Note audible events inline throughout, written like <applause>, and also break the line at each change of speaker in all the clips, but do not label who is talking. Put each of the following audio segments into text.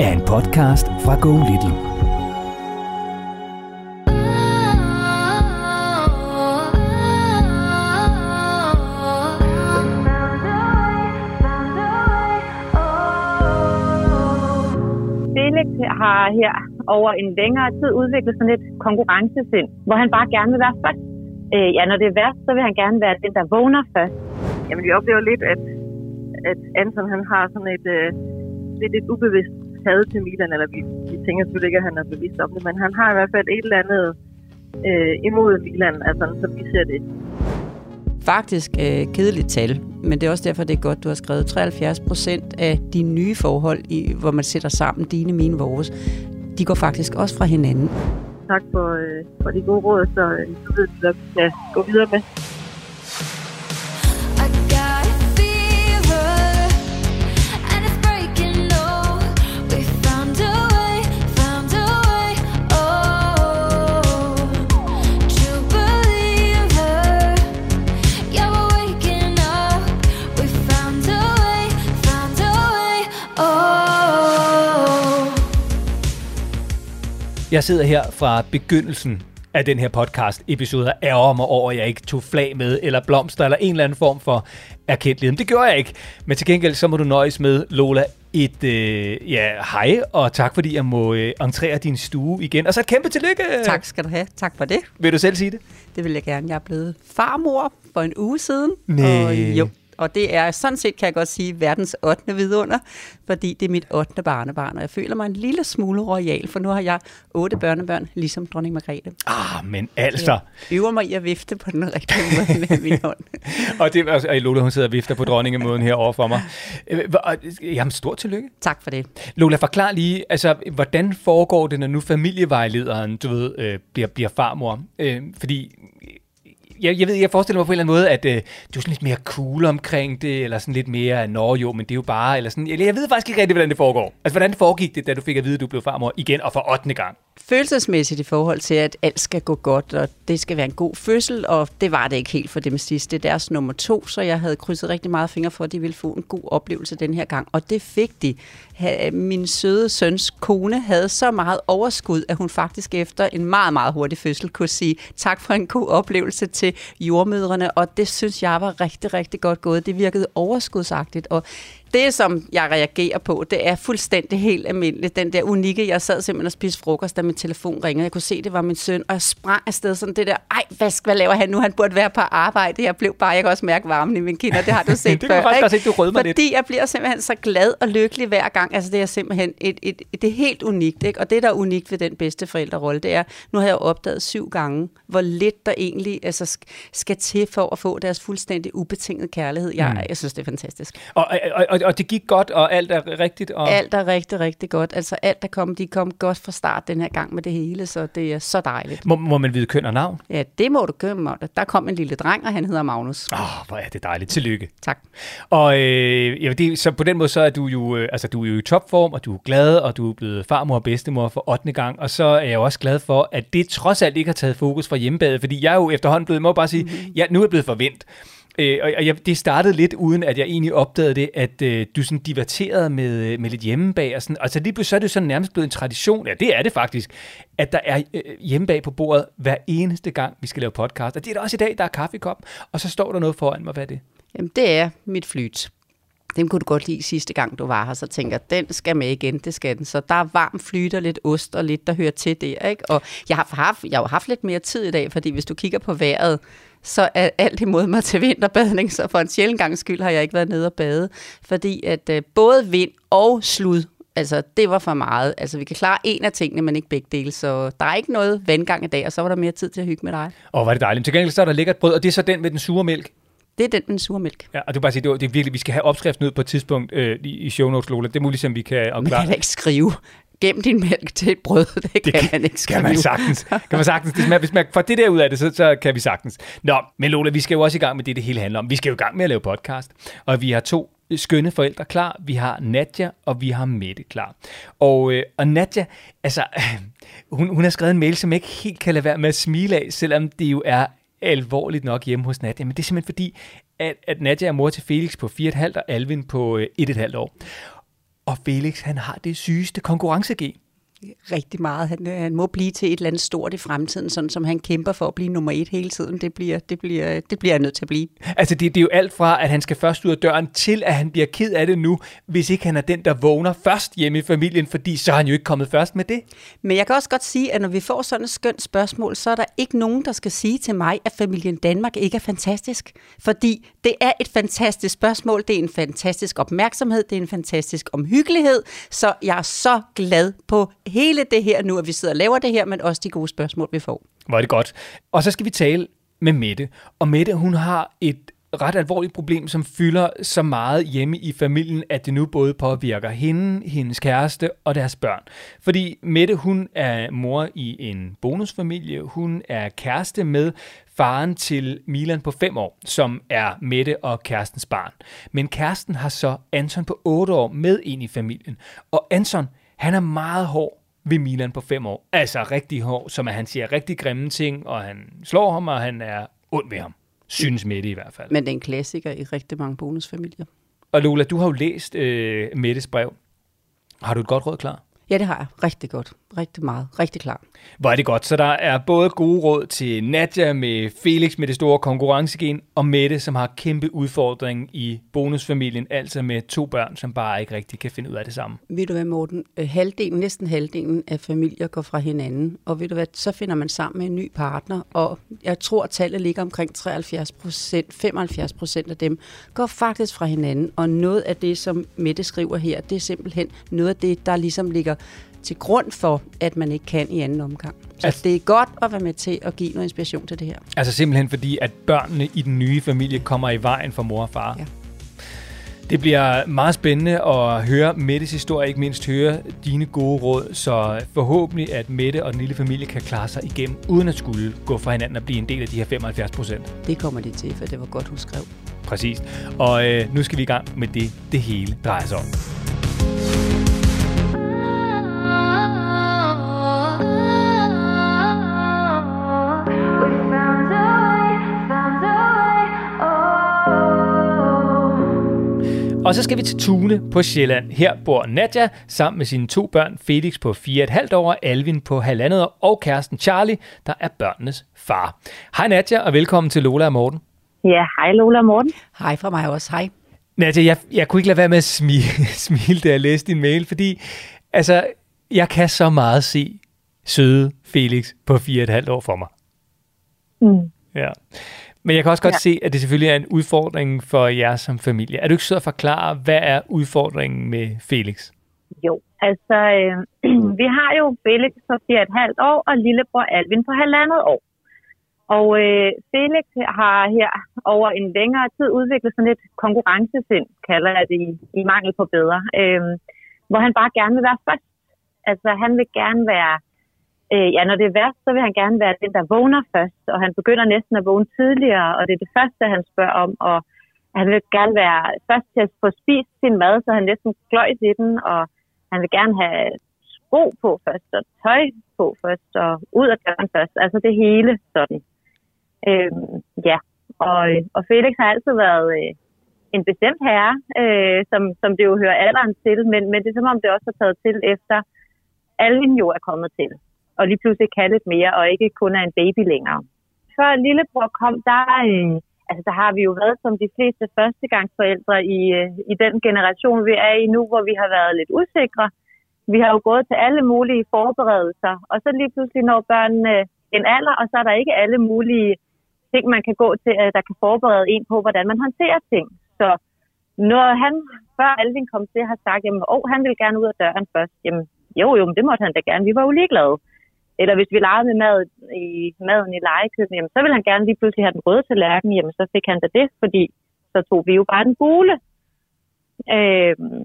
er en podcast fra Go Little.
Felix har her over en længere tid udviklet sådan et konkurrencesind, hvor han bare gerne vil være først. Øh, ja, når det er værst, så vil han gerne være den, der vågner først.
Jamen, vi oplever lidt, at, at Anton han har sådan et, øh, lidt et ubevidst had til Milan, eller vi, vi tænker selvfølgelig ikke, at han er bevidst om det, men han har i hvert fald et eller andet øh, imod Milan, altså som vi ser det.
Faktisk øh, kedeligt tal, men det er også derfor, det er godt, du har skrevet 73 procent af de nye forhold, i, hvor man sætter sammen dine, mine, vores, de går faktisk også fra hinanden.
Tak for, øh, for de gode råd, så øh, du ved, hvad vi skal gå videre med.
Jeg sidder her fra begyndelsen af den her podcast episode og ærger mig over, at jeg ikke tog flag med, eller blomster, eller en eller anden form for erkendelighed. Men det gjorde jeg ikke. Men til gengæld så må du nøjes med, Lola, et øh, ja, hej, og tak fordi jeg må øh, entrere din stue igen. Og så et kæmpe tillykke.
Tak skal du have. Tak for det.
Vil du selv sige det?
Det vil jeg gerne. Jeg er blevet farmor for en uge siden.
Næh.
Og, jo, og det er sådan set, kan jeg godt sige, verdens 8. vidunder, fordi det er mit 8. barnebarn, og jeg føler mig en lille smule royal, for nu har jeg otte børnebørn, ligesom dronning Margrethe.
Ah, men altså.
Jeg øver mig i at vifte på den rigtige måde med min hånd. <laughs>
Og, det, og Lola, hun sidder og vifter på dronningemåden her over for mig. Øh, og, Jamen, stort tillykke.
Tak for det.
Lola, forklar lige, altså, hvordan foregår det, når nu familievejlederen, du ved, øh, bliver, bliver farmor? Øh, fordi jeg, jeg ved, jeg forestiller mig på en eller anden måde, at øh, du er sådan lidt mere cool omkring det, eller sådan lidt mere, nå jo, men det er jo bare, eller sådan, jeg, jeg ved faktisk ikke rigtig, hvordan det foregår. Altså, hvordan foregik det, da du fik at vide, at du blev farmor igen, og for 8. gang?
Følelsesmæssigt i forhold til, at alt skal gå godt, og det skal være en god fødsel, og det var det ikke helt for dem sidst. Det er deres nummer to, så jeg havde krydset rigtig meget fingre for, at de ville få en god oplevelse den her gang, og det fik de. Min søde søns kone havde så meget overskud, at hun faktisk efter en meget, meget hurtig fødsel kunne sige tak for en god oplevelse til jordmødrene, og det synes jeg var rigtig, rigtig godt gået. Det virkede overskudsagtigt, og det, som jeg reagerer på, det er fuldstændig helt almindeligt. Den der unikke, jeg sad simpelthen og spiste frokost, da min telefon ringede. Jeg kunne se, det var min søn, og jeg sprang afsted sådan det der, ej, hvad, skal- hvad laver han nu? Han burde være på arbejde. Jeg blev bare, jeg kan også mærke varmen i mine kinder, det har du <laughs> set
Det
før.
faktisk
ikke?
se, du rødmer lidt.
Fordi jeg bliver simpelthen så glad og lykkelig hver gang. Altså det er simpelthen et, et, et, det er helt unikt. Ikke? Og det, der er unikt ved den bedste forældrerolle, det er, nu har jeg jo opdaget syv gange, hvor lidt der egentlig altså, sk- skal til for at få deres fuldstændig ubetingede kærlighed. Jeg, mm. jeg synes, det er fantastisk.
Og, og, og, og det gik godt, og alt er rigtigt? Og...
Alt er rigtig, rigtig godt. Altså alt, der kom, de kom godt fra start den her gang med det hele, så det er så dejligt.
Må, må man vide køn og navn?
Ja, det må du gøre mig. Der kom en lille dreng, og han hedder Magnus.
Åh, oh, hvor er det dejligt. Tillykke.
Tak.
Og øh, ja, det, så på den måde, så er du jo, øh, altså, du er jo i topform, og du er glad, og du er blevet farmor og bedstemor for 8. gang. Og så er jeg også glad for, at det trods alt ikke har taget fokus fra hjemmebadet, fordi jeg er jo efterhånden blevet, må bare sige, mm-hmm. ja, nu er jeg blevet forvent. Øh, og jeg, det startede lidt uden, at jeg egentlig opdagede det, at øh, du sådan diverterede med, øh, med lidt hjemmebag. Og sådan. Altså lige pludselig så er det sådan nærmest blevet en tradition, ja det er det faktisk, at der er øh, hjemmebag på bordet hver eneste gang, vi skal lave podcast. Og det er der også i dag, der er kaffekop, og så står der noget foran mig, hvad er det?
Jamen, det er mit flyt den kunne du godt lide sidste gang, du var her, så tænker jeg, den skal med igen, det skal den. Så der er varm flyt og lidt ost og lidt, der hører til der. Ikke? Og jeg har, haft, jeg har haft lidt mere tid i dag, fordi hvis du kigger på vejret, så er alt imod mig til vinterbadning, så for en sjældent gang skyld har jeg ikke været nede og bade, fordi at øh, både vind og slud, altså det var for meget. Altså vi kan klare en af tingene, men ikke begge dele, så der er ikke noget vandgang i dag, og så var der mere tid til at hygge med dig.
Og var det dejligt. Til gengæld så er der lækkert brød, og det er så den med den sure mælk.
Det er den, den sure mælk.
Ja, og du bare sige, det, var, det er virkelig, vi skal have opskriften ud på et tidspunkt øh, i, i show notes, Lola. Det er muligt, som vi kan
Man
opklare.
kan da ikke skrive, gem din mælk til et brød, <laughs> det, det kan man ikke skrive.
Kan man sagtens. Kan man sagtens. Hvis man, hvis man får det der ud af det, så, så kan vi sagtens. Nå, men Lola, vi skal jo også i gang med det, det hele handler om. Vi skal jo i gang med at lave podcast. Og vi har to skønne forældre klar. Vi har Nadja, og vi har Mette klar. Og, øh, og Nadja, altså, <laughs> hun, hun har skrevet en mail, som jeg ikke helt kan lade være med at smile af, selvom det jo er alvorligt nok hjemme hos Nadia, Men det er simpelthen fordi, at, at Nadia er mor til Felix på 4,5 og Alvin på øh, 1,5 år. Og Felix, han har det sygeste konkurrencegen
rigtig meget. Han, øh, han må blive til et eller andet stort i fremtiden, sådan som han kæmper for at blive nummer et hele tiden. Det bliver, det bliver, det bliver jeg nødt til at blive.
Altså, det, det er jo alt fra, at han skal først ud af døren, til at han bliver ked af det nu, hvis ikke han er den, der vågner først hjemme i familien, fordi så er han jo ikke kommet først med det.
Men jeg kan også godt sige, at når vi får sådan et skønt spørgsmål, så er der ikke nogen, der skal sige til mig, at familien Danmark ikke er fantastisk. Fordi det er et fantastisk spørgsmål, det er en fantastisk opmærksomhed, det er en fantastisk omhyggelighed, så jeg er så glad på hele det her nu, at vi sidder og laver det her, men også de gode spørgsmål, vi får.
Hvor er det godt. Og så skal vi tale med Mette. Og Mette, hun har et ret alvorligt problem, som fylder så meget hjemme i familien, at det nu både påvirker hende, hendes kæreste og deres børn. Fordi Mette, hun er mor i en bonusfamilie. Hun er kæreste med faren til Milan på 5 år, som er Mette og kærestens barn. Men kæresten har så Anton på 8 år med ind i familien. Og Anton, han er meget hård ved Milan på 5 år. Altså rigtig hård, som at han siger rigtig grimme ting, og han slår ham, og han er ond ved ham. Synes Mette i hvert fald.
Men det er en klassiker i rigtig mange bonusfamilier.
Og Lola, du har jo læst øh, Mettes brev. Har du et godt råd klar?
Ja, det har jeg. Rigtig godt. Rigtig meget. Rigtig klar.
Hvor er det godt. Så der er både gode råd til Nadja med Felix med det store konkurrencegen, og Mette, som har kæmpe udfordring i bonusfamilien, altså med to børn, som bare ikke rigtig kan finde ud af det samme.
Ved du hvad, Morten? Øh, Halvdelen, næsten halvdelen af familier går fra hinanden, og ved du hvad, så finder man sammen med en ny partner, og jeg tror, at tallet ligger omkring 73 procent, 75 procent af dem går faktisk fra hinanden, og noget af det, som Mette skriver her, det er simpelthen noget af det, der ligesom ligger til grund for, at man ikke kan i anden omgang. Så
Altså-
det er godt at være med til at give noget inspiration til det her.
Altså simpelthen fordi, at børnene i den nye familie kommer i vejen for mor og far.
Ja.
Det bliver meget spændende at høre Mettes historie, ikke mindst høre dine gode råd, så forhåbentlig, at Mette og den lille familie kan klare sig igennem, uden at skulle gå fra hinanden og blive en del af de her 75 procent.
Det kommer de til, for det var godt, hun skrev.
Præcis. Og øh, nu skal vi i gang med det, det hele drejer sig om. Og så skal vi til Tune på Sjælland. Her bor Nadja sammen med sine to børn, Felix på 4,5 år, Alvin på halvandet år, og kæresten Charlie, der er børnenes far. Hej Nadja, og velkommen til Lola og Morten.
Ja, hej Lola og Morten.
Hej fra mig også. Hej.
Nadja, jeg, jeg kunne ikke lade være med at smile, <laughs> smile, da jeg læste din mail, fordi altså, jeg kan så meget se søde Felix på 4,5 år for mig.
Mm.
Ja. Men jeg kan også godt ja. se, at det selvfølgelig er en udfordring for jer som familie. Er du ikke sød at forklare, hvad er udfordringen med Felix?
Jo, altså øh, <clears throat> vi har jo Felix på 4,5 år og lillebror Alvin på halvandet år. Og øh, Felix har her over en længere tid udviklet sådan et konkurrencesind, kalder jeg det i, i mangel på bedre, øh, hvor han bare gerne vil være først. Altså han vil gerne være, øh, ja når det er værst, så vil han gerne være den, der vågner først, og han begynder næsten at vågne tidligere, og det er det første, han spørger om, og han vil gerne være først til at få spist sin mad, så han næsten gløjt i den, og han vil gerne have sko på først, og tøj på først, og ud af døren først. Altså det hele sådan. Øh, ja, og, og Felix har altid været øh, en bestemt herre, øh, som, som det jo hører alderen til, men, men det er som om det også har taget til efter Alvin jo er kommet til, og lige pludselig kan lidt mere, og ikke kun er en baby længere. Før lillebror kom, der, øh, altså der har vi jo været som de fleste førstegangsforældre i, øh, i den generation, vi er i nu, hvor vi har været lidt usikre. Vi har jo gået til alle mulige forberedelser, og så lige pludselig når børnene øh, en alder, og så er der ikke alle mulige ting, man kan gå til, øh, der kan forberede en på, hvordan man håndterer ting. Så når han, før Alvin kom til, har sagt, at oh, han vil gerne ud af døren først, jamen jo, jo, men det måtte han da gerne. Vi var jo ligeglade. Eller hvis vi legede med mad i, maden i legekøben, jamen, så ville han gerne lige pludselig have den røde tallerken, jamen så fik han da det, fordi så tog vi jo bare den gule. Øhm,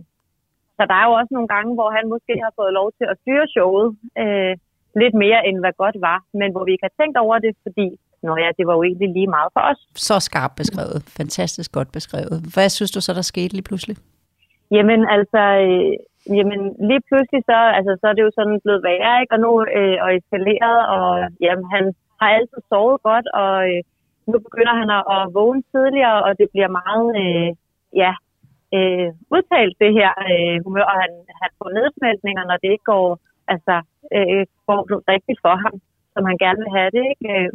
så der er jo også nogle gange, hvor han måske har fået lov til at styre showet øh, lidt mere, end hvad godt var, men hvor vi ikke har tænkt over det, fordi Nå ja, det var jo egentlig lige meget for os.
Så skarpt beskrevet. Fantastisk godt beskrevet. Hvad synes du så, der skete lige pludselig?
Jamen altså, øh, jamen, lige pludselig så, altså, så er det jo sådan blevet værre, ikke? og nu øh, og eskaleret, og jamen, han har altid sovet godt, og øh, nu begynder han at, at vågne tidligere, og det bliver meget, øh, ja, øh, udtalt det her øh, humør, og han, han får nedsmeltninger, når det ikke går, altså, øh, går rigtigt for ham, som han gerne vil have det, ikke? Øh,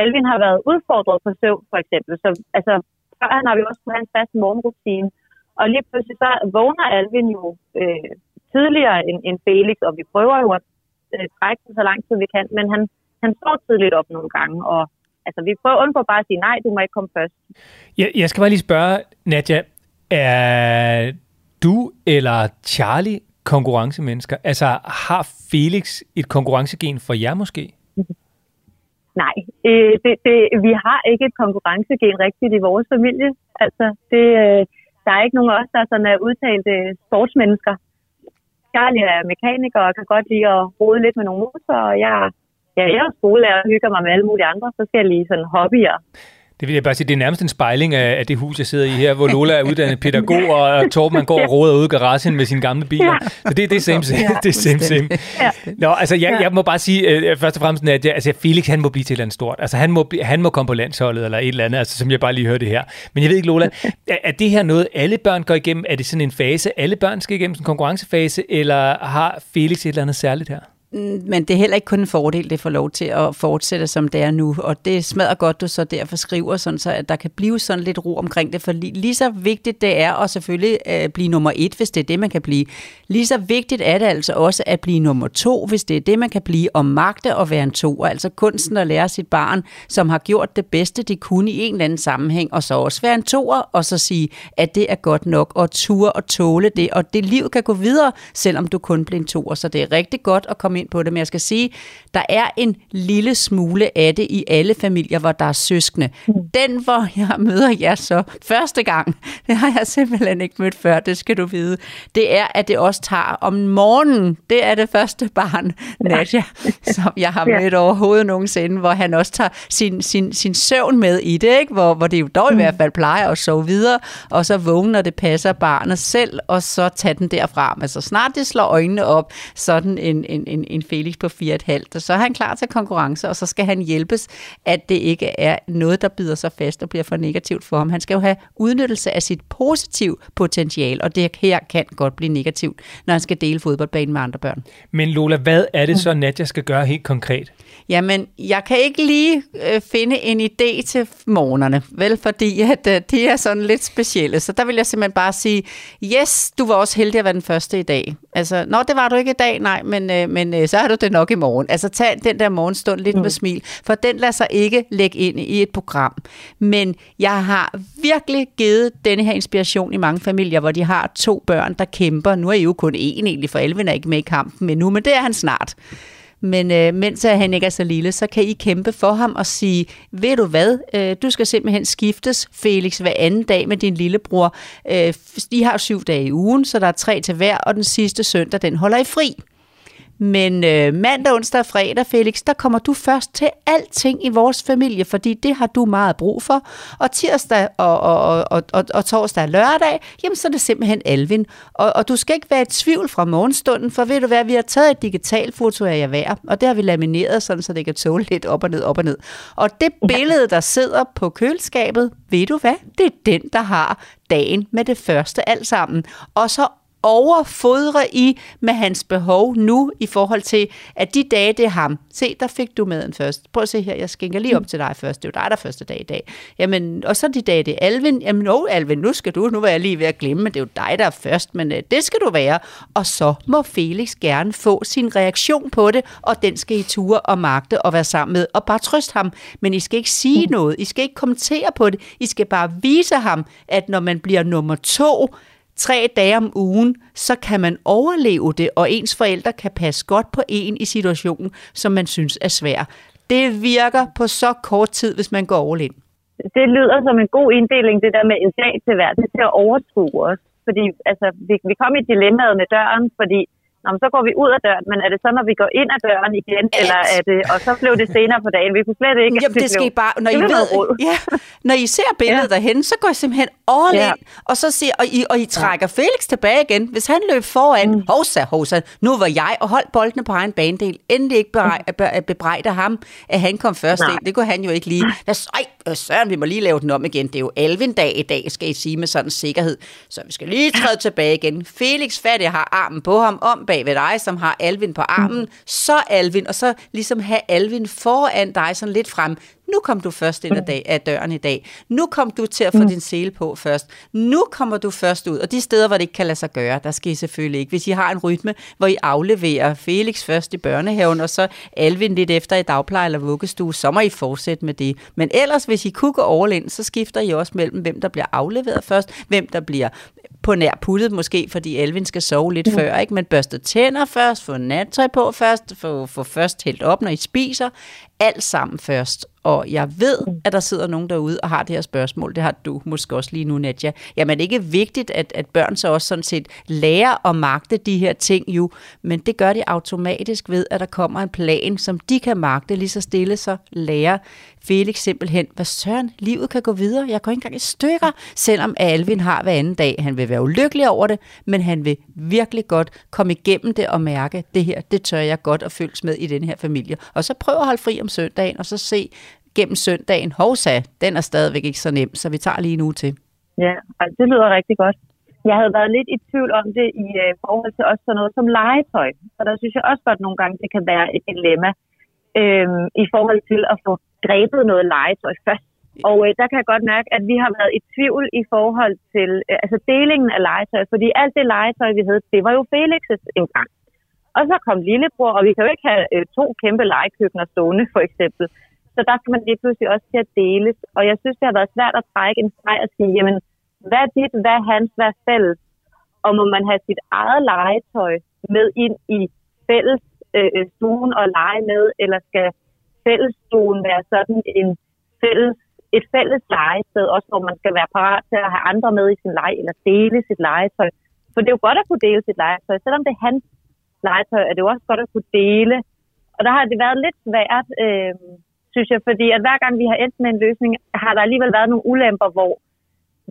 Alvin har været udfordret på søvn, for eksempel, så altså, før han har vi også kunnet have en fast morgenrutine, og lige pludselig så vågner Alvin jo øh, tidligere end, end Felix, og vi prøver jo at øh, trække den så lang tid vi kan, men han, han står tidligt op nogle gange, og altså, vi prøver at undgå bare at sige, nej, du må ikke komme først.
Jeg, jeg skal bare lige spørge, Nadja, er du eller Charlie konkurrencemennesker? Altså, har Felix et konkurrencegen for jer måske? <laughs>
Nej, øh, det, det, vi har ikke et konkurrencegen rigtigt i vores familie. Altså, det, øh, der er ikke nogen af os, der er sådan er udtalte sportsmennesker. Charlie er mekaniker og kan godt lide at rode lidt med nogle motorer, og jeg, ja, jeg er skolelærer og hygger mig med alle mulige andre forskellige sådan hobbyer.
Det vil jeg bare sige, det er nærmest en spejling af, af det hus, jeg sidder i her, hvor Lola er uddannet pædagog, og Torben man går og råder ude i garagen med sine gamle biler.
Ja.
Så det, det er same, same. Det er same, same.
Ja.
Nå, altså jeg, jeg må bare sige, øh, først og fremmest, at jeg, altså Felix, han må blive til et eller andet stort. Altså han må, han må komme på landsholdet eller et eller andet, altså, som jeg bare lige hørte det her. Men jeg ved ikke, Lola, er, er det her noget, alle børn går igennem? Er det sådan en fase, alle børn skal igennem sådan en konkurrencefase, eller har Felix et eller andet særligt her?
Men det er heller ikke kun en fordel, det får lov til at fortsætte, som det er nu. Og det smadrer godt, du så derfor skriver, sådan så at der kan blive sådan lidt ro omkring det. For lige, lige så vigtigt det er at selvfølgelig øh, blive nummer et, hvis det er det, man kan blive. Lige så vigtigt er det altså også at blive nummer to, hvis det er det, man kan blive, og magte at være en to. Altså kunsten at lære sit barn, som har gjort det bedste, de kunne i en eller anden sammenhæng, og så også være en toer, og så sige, at det er godt nok, og ture og tåle det, og det liv kan gå videre, selvom du kun bliver en toer. Så det er rigtig godt at komme ind på det, men jeg skal sige, der er en lille smule af det i alle familier, hvor der er søskende. Den, hvor jeg møder jer så første gang, <laughs> det har jeg simpelthen ikke mødt før, det skal du vide, det er, at det også tager om morgenen. Det er det første barn, Nadja, <laughs> som jeg har mødt overhovedet nogensinde, hvor han også tager sin, sin, sin søvn med i det, ikke? Hvor, hvor det jo dog i hvert fald plejer at sove videre, og så vågne, når det passer barnet selv, og så tage den derfra. Men så snart det slår øjnene op, sådan en, en, en, en Felix på 4,5, så er han klar til konkurrence, og så skal han hjælpes, at det ikke er noget, der bider sig fast og bliver for negativt for ham. Han skal jo have udnyttelse af sit positive potentiale, og det her kan godt blive negativt, når han skal dele fodboldbanen med andre børn.
Men Lola, hvad er det så, Nadja skal gøre helt konkret?
Jamen, jeg kan ikke lige øh, finde en idé til morgenerne, vel, fordi at, øh, de er sådan lidt specielle. Så der vil jeg simpelthen bare sige, yes, du var også heldig at være den første i dag. Altså, nå, det var du ikke i dag, nej, men, øh, men øh, så har du det nok i morgen. Altså, tag den der morgenstund lidt mm. med smil, for den lader sig ikke lægge ind i et program. Men jeg har virkelig givet denne her inspiration i mange familier, hvor de har to børn, der kæmper. Nu er I jo kun én egentlig, for Elvin er ikke med i kampen men nu, men det er han snart. Men øh, mens han ikke er så lille, så kan I kæmpe for ham og sige, ved du hvad, øh, du skal simpelthen skiftes, Felix, hver anden dag med din lillebror. Øh, I har syv dage i ugen, så der er tre til hver, og den sidste søndag, den holder I fri. Men øh, mandag, onsdag og fredag, Felix, der kommer du først til alting i vores familie, fordi det har du meget brug for. Og tirsdag og, og, og, og, og torsdag og lørdag, jamen så er det simpelthen Alvin. Og, og du skal ikke være i tvivl fra morgenstunden, for ved du hvad, vi har taget et digitalt foto af jer hver, og det har vi lamineret, sådan, så det kan tåle lidt op og ned, op og ned. Og det billede, der sidder på køleskabet, ved du hvad, det er den, der har dagen med det første alt sammen. Og så overfodre i med hans behov nu, i forhold til, at de dage, det er ham. Se, der fik du maden først. Prøv at se her, jeg skænker lige op til dig først. Det er jo dig, der er første dag i dag. Jamen, og så de dage, det er Alvin. Jamen, no, Alvin, nu skal du, nu var jeg lige ved at glemme, men det er jo dig, der er først, men øh, det skal du være. Og så må Felix gerne få sin reaktion på det, og den skal I ture og magte og være sammen med, og bare trøste ham. Men I skal ikke sige noget, I skal ikke kommentere på det, I skal bare vise ham, at når man bliver nummer to, tre dage om ugen, så kan man overleve det, og ens forældre kan passe godt på en i situationen, som man synes er svær. Det virker på så kort tid, hvis man går all in.
det lyder som en god inddeling, det der med en dag til hver. Det er til at overskue os. Fordi altså, vi, vi kom i dilemmaet med døren, fordi Nå, men så går vi ud af døren, men er det så, når vi går ind ad døren igen,
Alt.
eller er det, og så blev det senere på dagen. Vi kunne slet ikke.
Jamen, det skal I
blev-
bare, når
det
I, ved, ja, når I ser billedet ja. Derhen, så går I simpelthen all
Ja.
in, og så ser, og I, og I trækker ja. Felix tilbage igen. Hvis han løb foran, mm. hovsa, hovsa, nu var jeg, og holdt boldene på egen banedel. Endelig ikke berej, be, bebrejde ham, at han kom først ind. Det kunne han jo ikke lige. Hvad så- Ej, Søren, vi må lige lave den om igen. Det er jo Alvin-dag i dag, skal I sige med sådan sikkerhed. Så vi skal lige træde tilbage igen. Felix fat, jeg har armen på ham, om bag ved dig, som har Alvin på armen. Så Alvin, og så ligesom have Alvin foran dig, sådan lidt frem. Nu kom du først ind ad, dag, af døren i dag. Nu kom du til at få din sele på først. Nu kommer du først ud. Og de steder, hvor det ikke kan lade sig gøre, der skal I selvfølgelig ikke. Hvis I har en rytme, hvor I afleverer Felix først i børnehaven, og så Alvin lidt efter i dagpleje eller vuggestue, så må I fortsætte med det. Men ellers, hvis I kunne gå all in, så skifter I også mellem, hvem der bliver afleveret først, hvem der bliver på nær puttet måske, fordi Alvin skal sove lidt mm. før, ikke? Men børste tænder først, få nattøj på først, få, få først helt op, når I spiser. Alt sammen først. Og jeg ved, at der sidder nogen derude og har det her spørgsmål. Det har du måske også lige nu, Nadja. Jamen, det er ikke vigtigt, at, at børn så også sådan set lærer at magte de her ting jo, men det gør de automatisk ved, at der kommer en plan, som de kan magte lige så stille, så lærer Felix simpelthen, hvad søren, livet kan gå videre. Jeg går ikke engang i stykker, selvom Alvin har hver anden dag. Han vil være ulykkelig over det, men han vil virkelig godt komme igennem det og mærke, det her, det tør jeg godt at følges med i den her familie. Og så prøv at holde fri om søndagen, og så se gennem søndagen, hovsa, den er stadigvæk ikke så nem, så vi tager lige nu til.
Ja, altså, det lyder rigtig godt. Jeg havde været lidt i tvivl om det i øh, forhold til også sådan noget som legetøj. Så der synes jeg også godt nogle gange, det kan være et dilemma øh, i forhold til at få grebet noget legetøj først. Og øh, der kan jeg godt mærke, at vi har været i tvivl i forhold til øh, altså delingen af legetøj. Fordi alt det legetøj, vi havde, det var jo Felix's engang. Og så kom lillebror, og vi kan jo ikke have øh, to kæmpe legekøkkener stående, for eksempel. Så der skal man lige pludselig også til at deles. Og jeg synes, det har været svært at trække en streg og sige, jamen, hvad er dit, hvad er hans, hvad er fælles? Og må man have sit eget legetøj med ind i fælles øh, øh, stuen og lege med, eller skal fællesstuen være sådan en fælles, et fælles legested, også hvor man skal være parat til at have andre med i sin leg, eller dele sit legetøj. For det er jo godt at kunne dele sit legetøj. Selvom det er hans legetøj, er det jo også godt at kunne dele. Og der har det været lidt svært, øh, synes jeg, fordi at hver gang vi har endt med en løsning, har der alligevel været nogle ulemper, hvor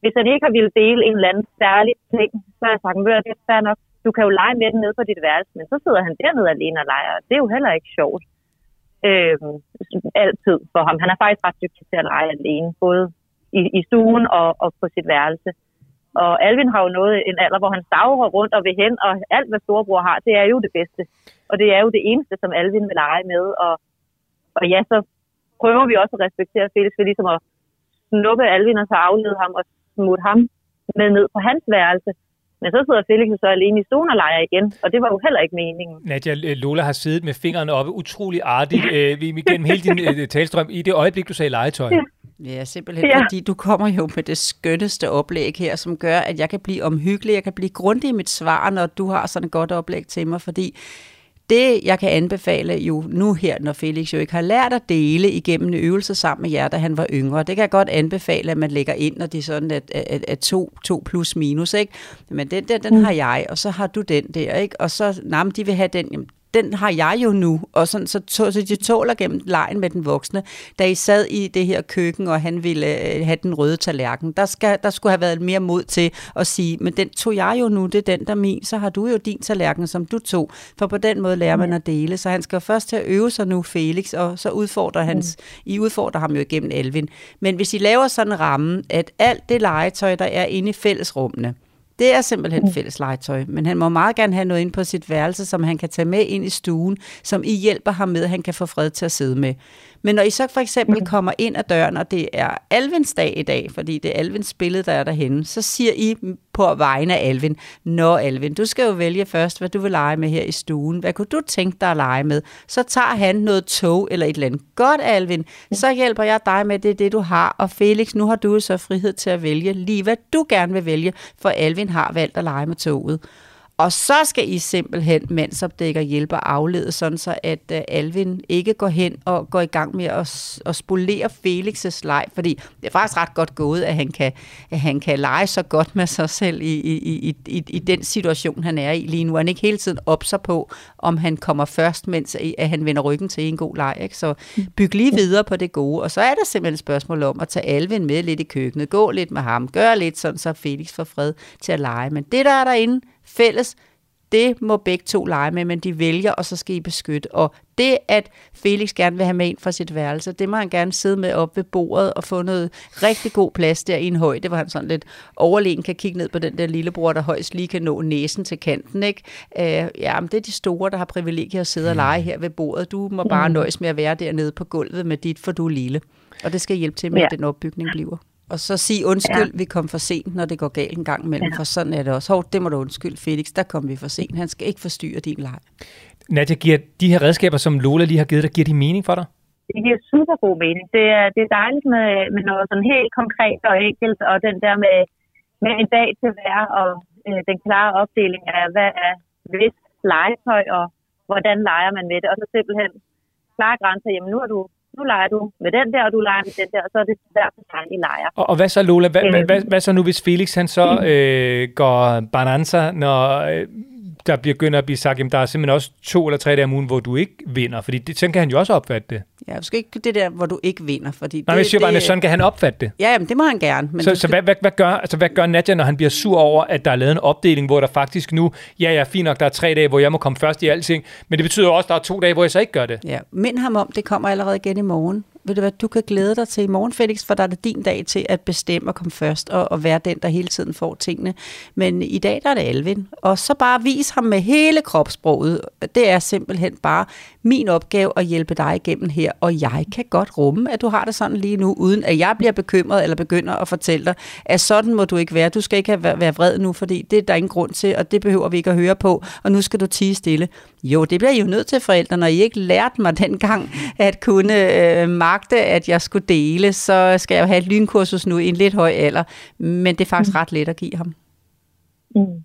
hvis han ikke har ville dele en eller anden særlig ting, så har jeg sagt, at det er fair nok. Du kan jo lege med den nede på dit værelse, men så sidder han dernede alene og leger. og Det er jo heller ikke sjovt. Øh, altid for ham. Han er faktisk ret dygtig til at lege alene, både i, i stuen og, og på sit værelse. Og Alvin har jo nået en alder, hvor han stavrer rundt og vil hen, og alt, hvad storebror har, det er jo det bedste. Og det er jo det eneste, som Alvin vil lege med. Og, og ja, så prøver vi også at respektere Felix for ligesom at snuppe Alvin og så aflede ham og smutte ham med ned på hans værelse. Men så sidder Felix jo så alene i stuen og leger igen, og det var jo heller ikke meningen.
Nadia Lola har siddet med fingrene oppe utrolig artigt <laughs> øh, vi- gennem hele din øh, talstrøm i det øjeblik, du sagde legetøj.
Ja.
Ja, simpelthen
ja.
fordi du kommer jo med det skønneste oplæg her, som gør, at jeg kan blive omhyggelig, jeg kan blive grundig i mit svar, når du har sådan et godt oplæg til mig, fordi det, jeg kan anbefale jo nu her, når Felix jo ikke har lært at dele igennem øvelser sammen med jer, da han var yngre, det kan jeg godt anbefale, at man lægger ind, når det er sådan, at, at, at to, to plus minus, ikke? Men den der, den har jeg, og så har du den der, ikke? Og så, nej, de vil have den, jamen, den har jeg jo nu, og sådan, så, så, så de tåler gennem lejen med den voksne. Da I sad i det her køkken, og han ville øh, have den røde tallerken, der, skal, der skulle have været mere mod til at sige, men den tog jeg jo nu, det er den, der er min, så har du jo din tallerken, som du tog. For på den måde lærer man at dele, så han skal først til at øve sig nu, Felix, og så udfordrer hans, I udfordrer ham jo igennem Elvin. Men hvis I laver sådan en ramme, at alt det legetøj, der er inde i fællesrummene, Det er simpelthen fælles legetøj, men han må meget gerne have noget ind på sit værelse, som han kan tage med ind i stuen, som I hjælper ham med, at han kan få fred til at sidde med. Men når I så for eksempel kommer ind ad døren, og det er Alvins dag i dag, fordi det er Alvins billede, der er derhenne, så siger I på vegne af Alvin, Nå Alvin, du skal jo vælge først, hvad du vil lege med her i stuen. Hvad kunne du tænke dig at lege med? Så tager han noget tog eller et eller andet. Godt, Alvin, så hjælper jeg dig med det, det du har. Og Felix, nu har du så frihed til at vælge lige, hvad du gerne vil vælge, for Alvin har valgt at lege med toget. Og så skal I simpelthen mandsopdække og hjælpe og aflede, sådan så at uh, Alvin ikke går hen og går i gang med at, at spolere Felix' leg, fordi det er faktisk ret godt gået, at han kan, at han kan lege så godt med sig selv i, i, i, i, i den situation, han er i lige nu. Han ikke hele tiden opser på, om han kommer først, mens at han vender ryggen til en god leg. Ikke? Så byg lige videre på det gode. Og så er der simpelthen et spørgsmål om at tage Alvin med lidt i køkkenet, gå lidt med ham, gør lidt sådan, så Felix får fred til at lege. Men det, der er derinde, fælles, det må begge to lege med, men de vælger, og så skal I beskytte. Og det, at Felix gerne vil have med ind fra sit værelse, det må han gerne sidde med op ved bordet og få noget rigtig god plads der i en højde, hvor han sådan lidt overlegen kan kigge ned på den der lillebror, der højst lige kan nå næsen til kanten. Ikke? Øh, ja, men det er de store, der har privilegier at sidde og lege her ved bordet. Du må bare nøjes med at være dernede på gulvet med dit, for du er lille. Og det skal hjælpe til med,
Ja.
at den opbygning bliver. Og så sig undskyld, ja. vi kom for sent, når det går galt en gang imellem, ja. for sådan er det også. Hov, det må du undskylde, Felix, der kom vi for sent. Han skal ikke forstyrre din leg.
Nadia, giver de her redskaber, som Lola lige har givet dig, giver de mening for dig?
Det giver super god mening. Det er, det er dejligt med, med noget sådan helt konkret og enkelt, og den der med, med en dag til hver, og øh, den klare opdeling af, hvad er hvis legetøj, og hvordan leger man med det, og så simpelthen klare grænser, jamen nu er du nu leger du med den der, og du leger med den der, og så er det hver for sig, I leger.
Og, og hvad så, Lola? Hvad, hvad,
Øh.
hvad, hvad så nu, hvis Felix han så øh, går bonanza, når øh, der begynder at blive sagt, at der er simpelthen også to eller tre dage om ugen, hvor du ikke vinder? Fordi det, sådan kan han jo også opfatte det.
Ja, du skal ikke det der, hvor du ikke vinder. Fordi
Nej, men jeg siger bare, at sådan kan han opfatte det.
Ja, jamen, det må han gerne. Men
Så,
du
så
skal-
hvad, hvad, hvad, gør, altså, hvad gør Nadja, når han bliver sur over, at der er lavet en opdeling, hvor der faktisk nu, ja, ja, fint nok, der er tre dage, hvor jeg må komme først i alting, men det betyder også, at der er to dage, hvor jeg så ikke gør det.
Ja, mind ham om, det kommer allerede igen i morgen. Ved du hvad, du kan glæde dig til i morgen, Felix, for der er det din dag til at bestemme og komme først, og, og være den, der hele tiden får tingene. Men i dag, der er det Alvin. Og så bare vis ham med hele kropssproget. Det er simpelthen bare min opgave at hjælpe dig igennem her, og jeg kan godt rumme, at du har det sådan lige nu, uden at jeg bliver bekymret eller begynder at fortælle dig, at sådan må du ikke være. Du skal ikke have, være vred nu, fordi det er der ingen grund til, og det behøver vi ikke at høre på, og nu skal du tige stille. Jo, det bliver I jo nødt til, forældre, når I ikke lærte mig dengang at kunne øh, magte, at jeg skulle dele, så skal jeg jo have et lynkursus nu i en lidt høj alder, men det er faktisk ret let at give ham.
Mm.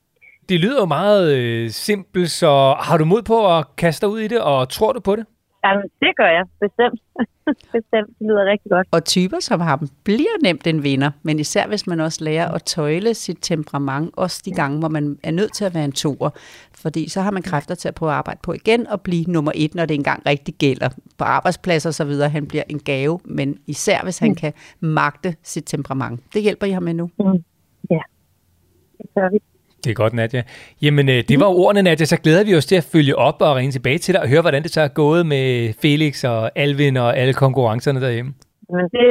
Det lyder jo meget øh, simpelt, så har du mod på at kaste dig ud i det, og tror du på det?
Jamen, det gør jeg, bestemt. <laughs> bestemt, det lyder rigtig godt.
Og typer som ham bliver nemt en vinder, men især hvis man også lærer at tøjle sit temperament, også de gange, hvor man er nødt til at være en toer. Fordi så har man kræfter til at prøve at arbejde på igen og blive nummer et, når det engang rigtig gælder. På arbejdspladser og så videre, han bliver en gave, men især hvis han kan magte sit temperament. Det hjælper I ham med nu.
Ja, det gør vi.
Det er godt, Nadia. Jamen, øh, det var jo ordene, Nadia. Så glæder vi os til at følge op og ringe tilbage til dig og høre, hvordan det så er gået med Felix og Alvin og alle konkurrencerne derhjemme.
Men det,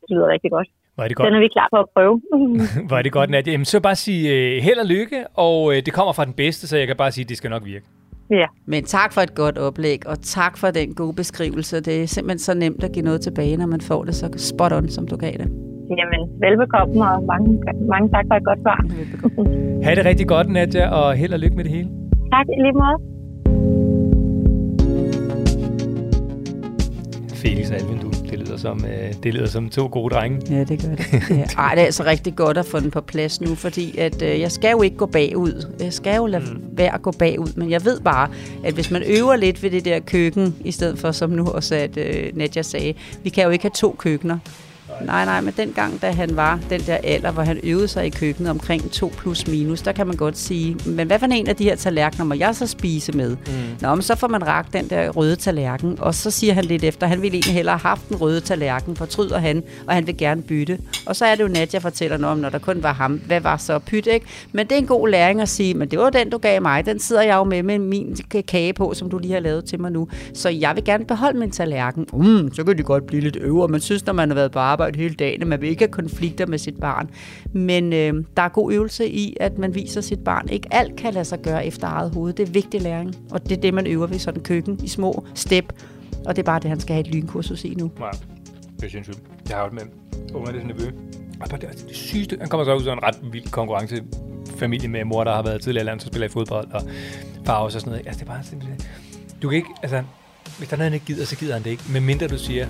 det lyder rigtig godt.
Var det
Den
godt?
er vi klar på at prøve. <laughs>
Var det godt, Nadia? Jamen, så bare sige øh, held og lykke, og øh, det kommer fra den bedste, så jeg kan bare sige, at det skal nok virke.
ja,
Men tak for et godt oplæg, og tak for den gode beskrivelse. Det er simpelthen så nemt at give noget tilbage, når man får det så spot on, som du gav det.
Jamen, velbekomme, og mange, mange tak for et godt svar.
Ha' det rigtig godt, Nadia, og held og lykke med det hele.
Tak lige måde.
Felix og Alvin, du. Det lyder som, øh, det lyder som to gode drenge.
Ja, det gør det. Ja. <laughs> Ej, det er altså rigtig godt at få den på plads nu, fordi at, øh, jeg skal jo ikke gå bagud. Jeg skal jo lade mm. være at gå bagud, men jeg ved bare, at hvis man øver lidt ved det der køkken, i stedet for som nu også at øh, Nadja sagde, vi kan jo ikke have to køkkener. Nej, nej, men dengang, da han var den der alder, hvor han øvede sig i køkkenet omkring 2 plus minus, der kan man godt sige, men hvad for en af de her tallerkener må jeg så spise med? Mm. Nå, men så får man ragt den der røde tallerken, og så siger han lidt efter, han ville egentlig hellere have haft den røde tallerken, fortryder han, og han vil gerne bytte. Og så er det jo Nadja fortæller noget om, når der kun var ham, hvad var så pyt, ikke? Men det er en god læring at sige, men det var den, du gav mig, den sidder jeg jo med med min kage på, som du lige har lavet til mig nu. Så jeg vil gerne beholde min tallerken. Mm, så kan de godt blive lidt øvre, men synes, når man har været på arbejde, hele dagen, og man vil ikke have konflikter med sit barn. Men øh, der er god øvelse i, at man viser sit barn. Ikke alt kan lade sig gøre efter eget hoved. Det er vigtig læring, og det er det, man øver ved sådan køkken i små step. Og det er bare det, han skal have et lynkursus i nu.
Nej, det er sindssygt. Jeg har jo med unger, det er sådan nevø. Og bare det, det sygeste. Han kommer så ud af en ret vild konkurrencefamilie med mor, der har været tidligere landsholdsspiller i fodbold, og far også og sådan noget. Altså, det er bare simpelthen... Du kan ikke, altså, hvis der er noget, han ikke gider, så gider han det ikke. Men mindre du siger,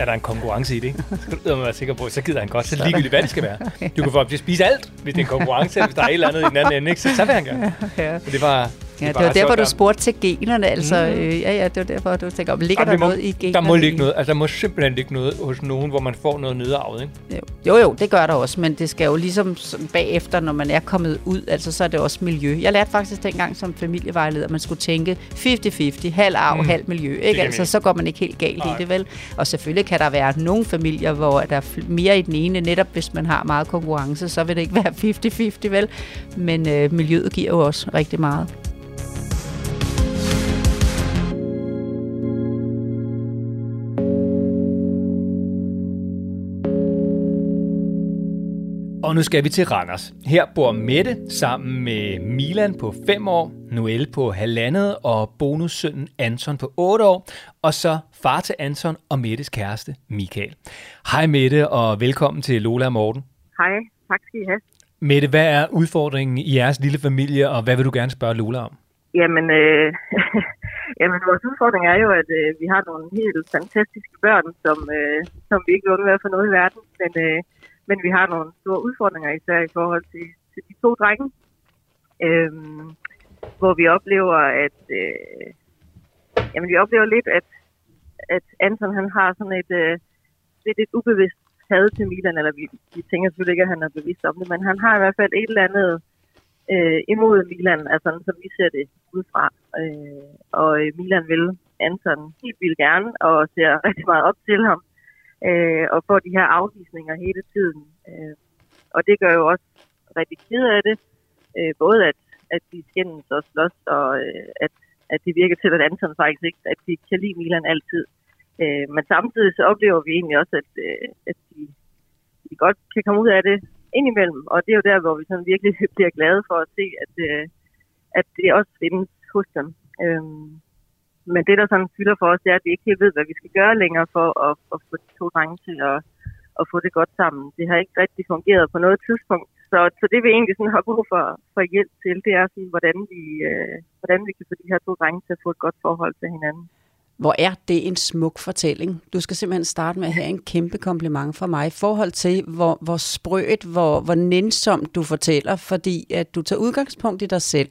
er der en konkurrence i det, så skal du være sikker på, så gider han godt. Så ligegyldigt, hvad det skal være. <laughs> Du kan få at spise alt, hvis det er en konkurrence, hvis der er et eller andet i den anden ende, ikke? Så, så vil han gerne. <laughs> Men det var,
Ja, det
bare
var derfor, du spurgte til generne. Altså,
Mhm.
øh, ja, ja, det var derfor, du tænker, om ligger
Jamen,
der
det må-
noget i generne?
Der må ligge noget, altså der må simpelthen ligge noget hos nogen, hvor man får noget nedarvet, ikke?
Jo. jo, jo, det gør der også, men det skal jo ligesom bagefter, når man er kommet ud, altså så er det også miljø. Jeg lærte faktisk dengang som familievejleder, at man skulle tænke 50-50, halv arv,
Mm.
mm. halv miljø. Ikke? Altså, så går man ikke helt galt
Nej.
i det, vel? Og selvfølgelig kan der være nogle familier, hvor der er mere i den ene, netop hvis man har meget konkurrence, så vil det ikke være 50-50, vel? Men øh, miljøet giver jo også rigtig meget.
Og nu skal vi til Randers. Her bor Mette sammen med Milan på 5 år, Noel på halvandet og bonussønnen Anton på 8 år, og så far til Anton og Mettes kæreste Michael. Hej Mette, og velkommen til Lola og Morten.
Hej, tak skal I have.
Mette, hvad er udfordringen i jeres lille familie, og hvad vil du gerne spørge Lola om?
Jamen, øh, <laughs> jamen, vores udfordring er jo, at øh, vi har nogle helt fantastiske børn, som, øh, som vi ikke vil undvære for noget i verden. Men, øh, men vi har nogle store udfordringer, især i forhold til, til de to drenge. Øh, hvor vi oplever, at øh, jamen, vi oplever lidt, at, at Anton han har sådan et, øh, lidt et ubevidst had til Milan, eller vi, vi tænker selvfølgelig ikke, at han er bevidst om det, men han har i hvert fald et eller andet øh, imod Milan, altså sådan, som vi ser det udefra. Øh, og Milan vil Anton helt vildt gerne, og ser rigtig meget op til ham, øh, og får de her afvisninger hele tiden. Øh, og det gør jo også rigtig ked af det, øh, både at, at de skændes og slås, og øh, at, at det virker til, at Anton faktisk ikke, at de kan lide Milan altid. Øh, men samtidig så oplever vi egentlig også, at, øh, at de, de godt kan komme ud af det indimellem, og det er jo der, hvor vi sådan virkelig <laughs> bliver glade for at se, at, øh, at det også findes hos dem. Øh, men det, der sådan fylder for os, det er, at vi ikke helt ved, hvad vi skal gøre længere for at, at få de to drenge til at, at få det godt sammen. Det har ikke rigtig fungeret på noget tidspunkt. Så, så det vi egentlig sådan har brug for, for hjælp til, det er sådan, hvordan vi, øh, hvordan vi kan få de her to drenge til at få et godt forhold til hinanden.
Hvor er det en smuk fortælling. Du skal simpelthen starte med at have en kæmpe kompliment fra mig i forhold til, hvor, hvor sprødt, hvor, hvor nænsomt du fortæller, fordi at du tager udgangspunkt i dig selv,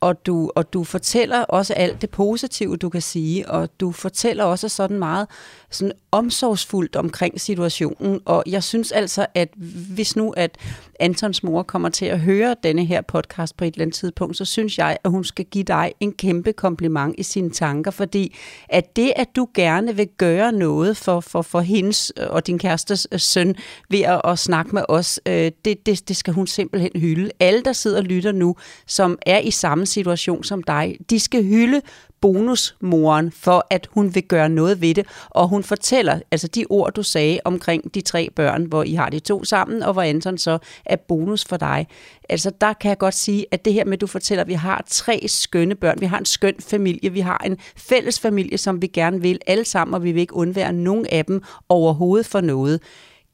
og du, og du fortæller også alt det positive, du kan sige, og du fortæller også sådan meget sådan omsorgsfuldt omkring situationen, og jeg synes altså, at hvis nu, at Antons mor kommer til at høre denne her podcast på et eller andet tidspunkt, så synes jeg, at hun skal give dig en kæmpe kompliment i sine tanker, fordi at det, at du gerne vil gøre noget for, for, for hendes øh, og din kærestes øh, søn ved at, at snakke med os, øh, det, det, det skal hun simpelthen hylde. Alle, der sidder og lytter nu, som er i samme situation som dig, de skal hylde bonusmoren for, at hun vil gøre noget ved det. Og hun fortæller, altså de ord, du sagde omkring de tre børn, hvor I har de to sammen, og hvor Anton så er bonus for dig. Altså der kan jeg godt sige, at det her med, at du fortæller, at vi har tre skønne børn, vi har en skøn familie, vi har en fælles familie, som vi gerne vil alle sammen, og vi vil ikke undvære nogen af dem overhovedet for noget.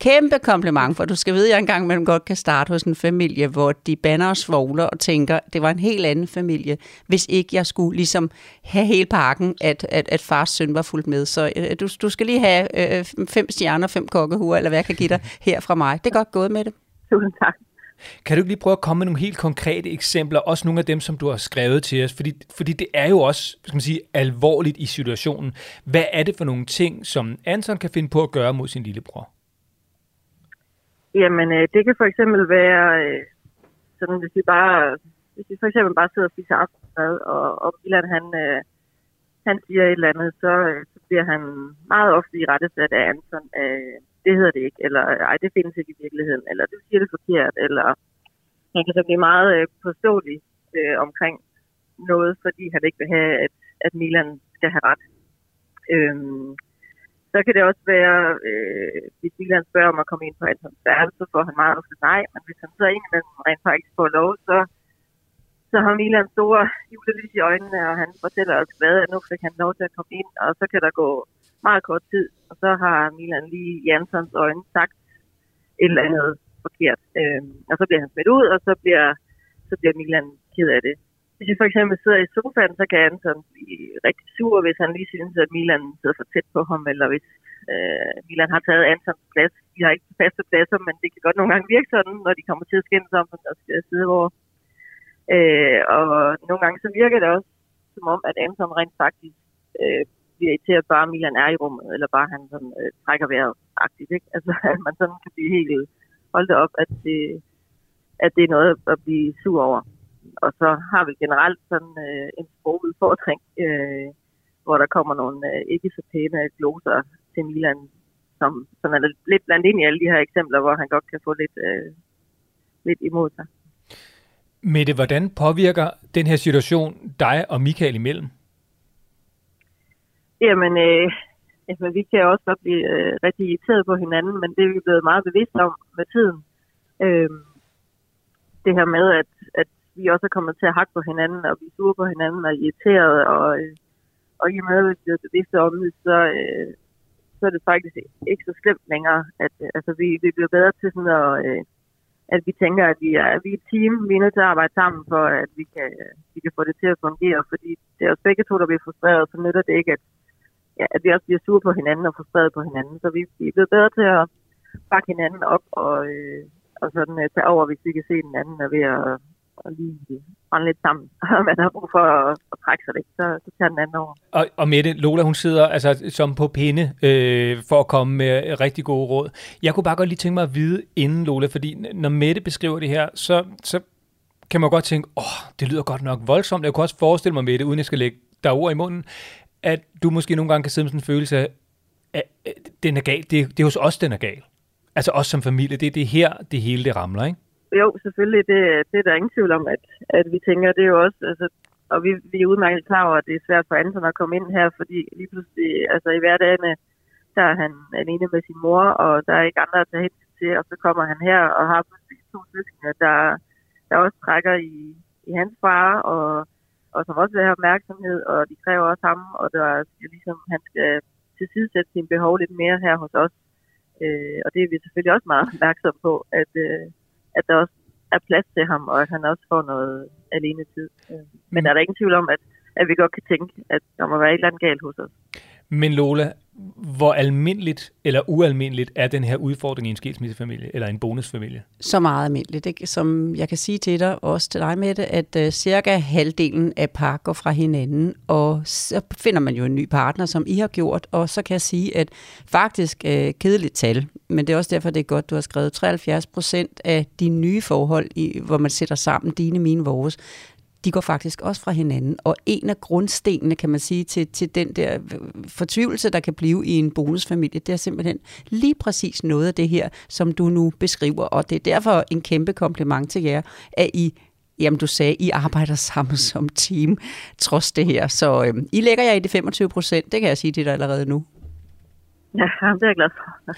Kæmpe kompliment, for du skal vide, at jeg engang imellem godt kan starte hos en familie, hvor de banner og svogler og tænker, det var en helt anden familie, hvis ikke jeg skulle ligesom have hele pakken, at, at, at fars søn var fuldt med. Så øh, du, du skal lige have øh, fem stjerner, fem kokkehuer, eller hvad jeg kan give dig <laughs> her fra mig. Det er godt gået med det.
Tusind tak.
Kan du ikke lige prøve at komme med nogle helt konkrete eksempler, også nogle af dem, som du har skrevet til os? Fordi, fordi det er jo også, skal man sige, alvorligt i situationen. Hvad er det for nogle ting, som Anton kan finde på at gøre mod sin lillebror?
Jamen, øh, det kan for eksempel være, øh, sådan, hvis vi bare, hvis vi for eksempel bare sidder og spiser aftensmad, og, og Milan, han, øh, han siger et eller andet, så, øh, så bliver han meget ofte i rettesat af Anton, øh, det hedder det ikke, eller øh, ej, det findes ikke i virkeligheden, eller du siger det forkert, eller han kan så blive meget øh, påståelig øh, omkring noget, fordi han ikke vil have, at, at Milan skal have ret. Øhm, så kan det også være, øh, hvis Milan spørger om at komme ind på hans værelse, så får han meget ofte nej, men hvis han så indimellem rent faktisk får lov, så, så har Milan store julelys i øjnene, og han fortæller os hvad, at nu fik han lov til at komme ind, og så kan der gå meget kort tid, og så har Milan lige i Antons øjne sagt et eller andet forkert. Øh, og så bliver han smidt ud, og så bliver, så bliver Milan ked af det. Hvis vi for eksempel sidder i sofaen, så kan Anton blive rigtig sur, hvis han lige synes, at Milan sidder for tæt på ham, eller hvis øh, Milan har taget Antons plads. De har ikke faste pladser, men det kan godt nogle gange virke sådan, når de kommer til at skændes om, der skal sidde hvor. Øh, og nogle gange så virker det også som om, at Anton rent faktisk øh, bliver irriteret, bare Milan er i rummet, eller bare han sådan, øh, trækker vejret aktivt. Ikke? Altså, <laughs> at man sådan kan blive helt holdt op, at det, at det er noget at blive sur over. Og så har vi generelt sådan øh, en sprogudfordring, øh, hvor der kommer nogle øh, ikke så pæne gloser til Milan, som, som er lidt blandt ind i alle de her eksempler, hvor han godt kan få lidt, øh, lidt imod sig.
Mette, hvordan påvirker den her situation dig og Michael imellem?
Jamen, øh, altså, vi kan også godt blive øh, rigtig irriteret på hinanden, men det er vi blevet meget bevidste om med tiden. Øh, det her med, at, at vi også er kommet til at hakke på hinanden, og blive sure på hinanden og irriteret, og, øh, og i og med, at vi bliver bevidste om det, så, øh, så er det faktisk ikke så slemt længere. At, øh, altså, vi, vi bliver bedre til sådan at, øh, at vi tænker, at vi er, at vi er et team, vi er nødt til at arbejde sammen for, at vi kan, vi kan få det til at fungere, fordi det er os begge to, der bliver frustreret, så nytter det ikke, at, ja, at vi også bliver sure på hinanden og frustreret på hinanden. Så vi, vi er blevet bedre til at bakke hinanden op og, øh, og sådan uh, tage over, hvis vi kan se, at den anden er ved at, og lige øh, brænde lidt sammen. <laughs> Og man har brug for at, at trække sig lidt, så, så tager den anden over.
Og, og Mette, Lola, hun sidder altså som på pinde øh, for at komme med rigtig gode råd. Jeg kunne bare godt lige tænke mig at vide inden, Lola, fordi når Mette beskriver det her, så, så kan man godt tænke, åh, det lyder godt nok voldsomt. Jeg kunne også forestille mig, Mette, uden jeg skal lægge der ord i munden, at du måske nogle gange kan sidde med sådan en følelse af, at den er gal. Det, det er hos os, den er gal. Altså os som familie, det er det her, det hele det ramler, ikke?
Jo, selvfølgelig. Det, det er der ingen tvivl om, at, at vi tænker, det er jo også, altså, og vi, vi er udmærket klar over, at det er svært for Anton at komme ind her, fordi lige pludselig, altså i hverdagen, øh, der er han alene med sin mor, og der er ikke andre at tage hensyn til, og så kommer han her og har pludselig to søskende, der, der også trækker i, i hans far, og, og som også vil have opmærksomhed, og de kræver også ham, og der skal ligesom, han skal tilsidesætte sine behov lidt mere her hos os. Øh, og det er vi selvfølgelig også meget opmærksomme på, at, øh, at der også er plads til ham, og at han også får noget alene tid. Men er der ingen tvivl om, at, at vi godt kan tænke, at der må være et eller andet galt hos os.
Men Lola, hvor almindeligt eller ualmindeligt er den her udfordring i en skilsmissefamilie eller en bonusfamilie?
så meget almindeligt. Ikke? Som jeg kan sige til dig, også til dig med det, at uh, cirka halvdelen af par går fra hinanden, og så finder man jo en ny partner, som I har gjort, og så kan jeg sige, at faktisk uh, kedeligt tal, men det er også derfor, det er godt, du har skrevet 73 procent af de nye forhold, i, hvor man sætter sammen dine, mine, vores, de går faktisk også fra hinanden. Og en af grundstenene, kan man sige, til, til den der fortvivlelse, der kan blive i en bonusfamilie, det er simpelthen lige præcis noget af det her, som du nu beskriver. Og det er derfor en kæmpe kompliment til jer, at I Jamen, du sagde, I arbejder sammen som team, trods det her. Så øhm, I lægger jer i de 25 procent, det kan jeg sige til dig allerede nu.
Ja, <laughs> det er jeg glad for.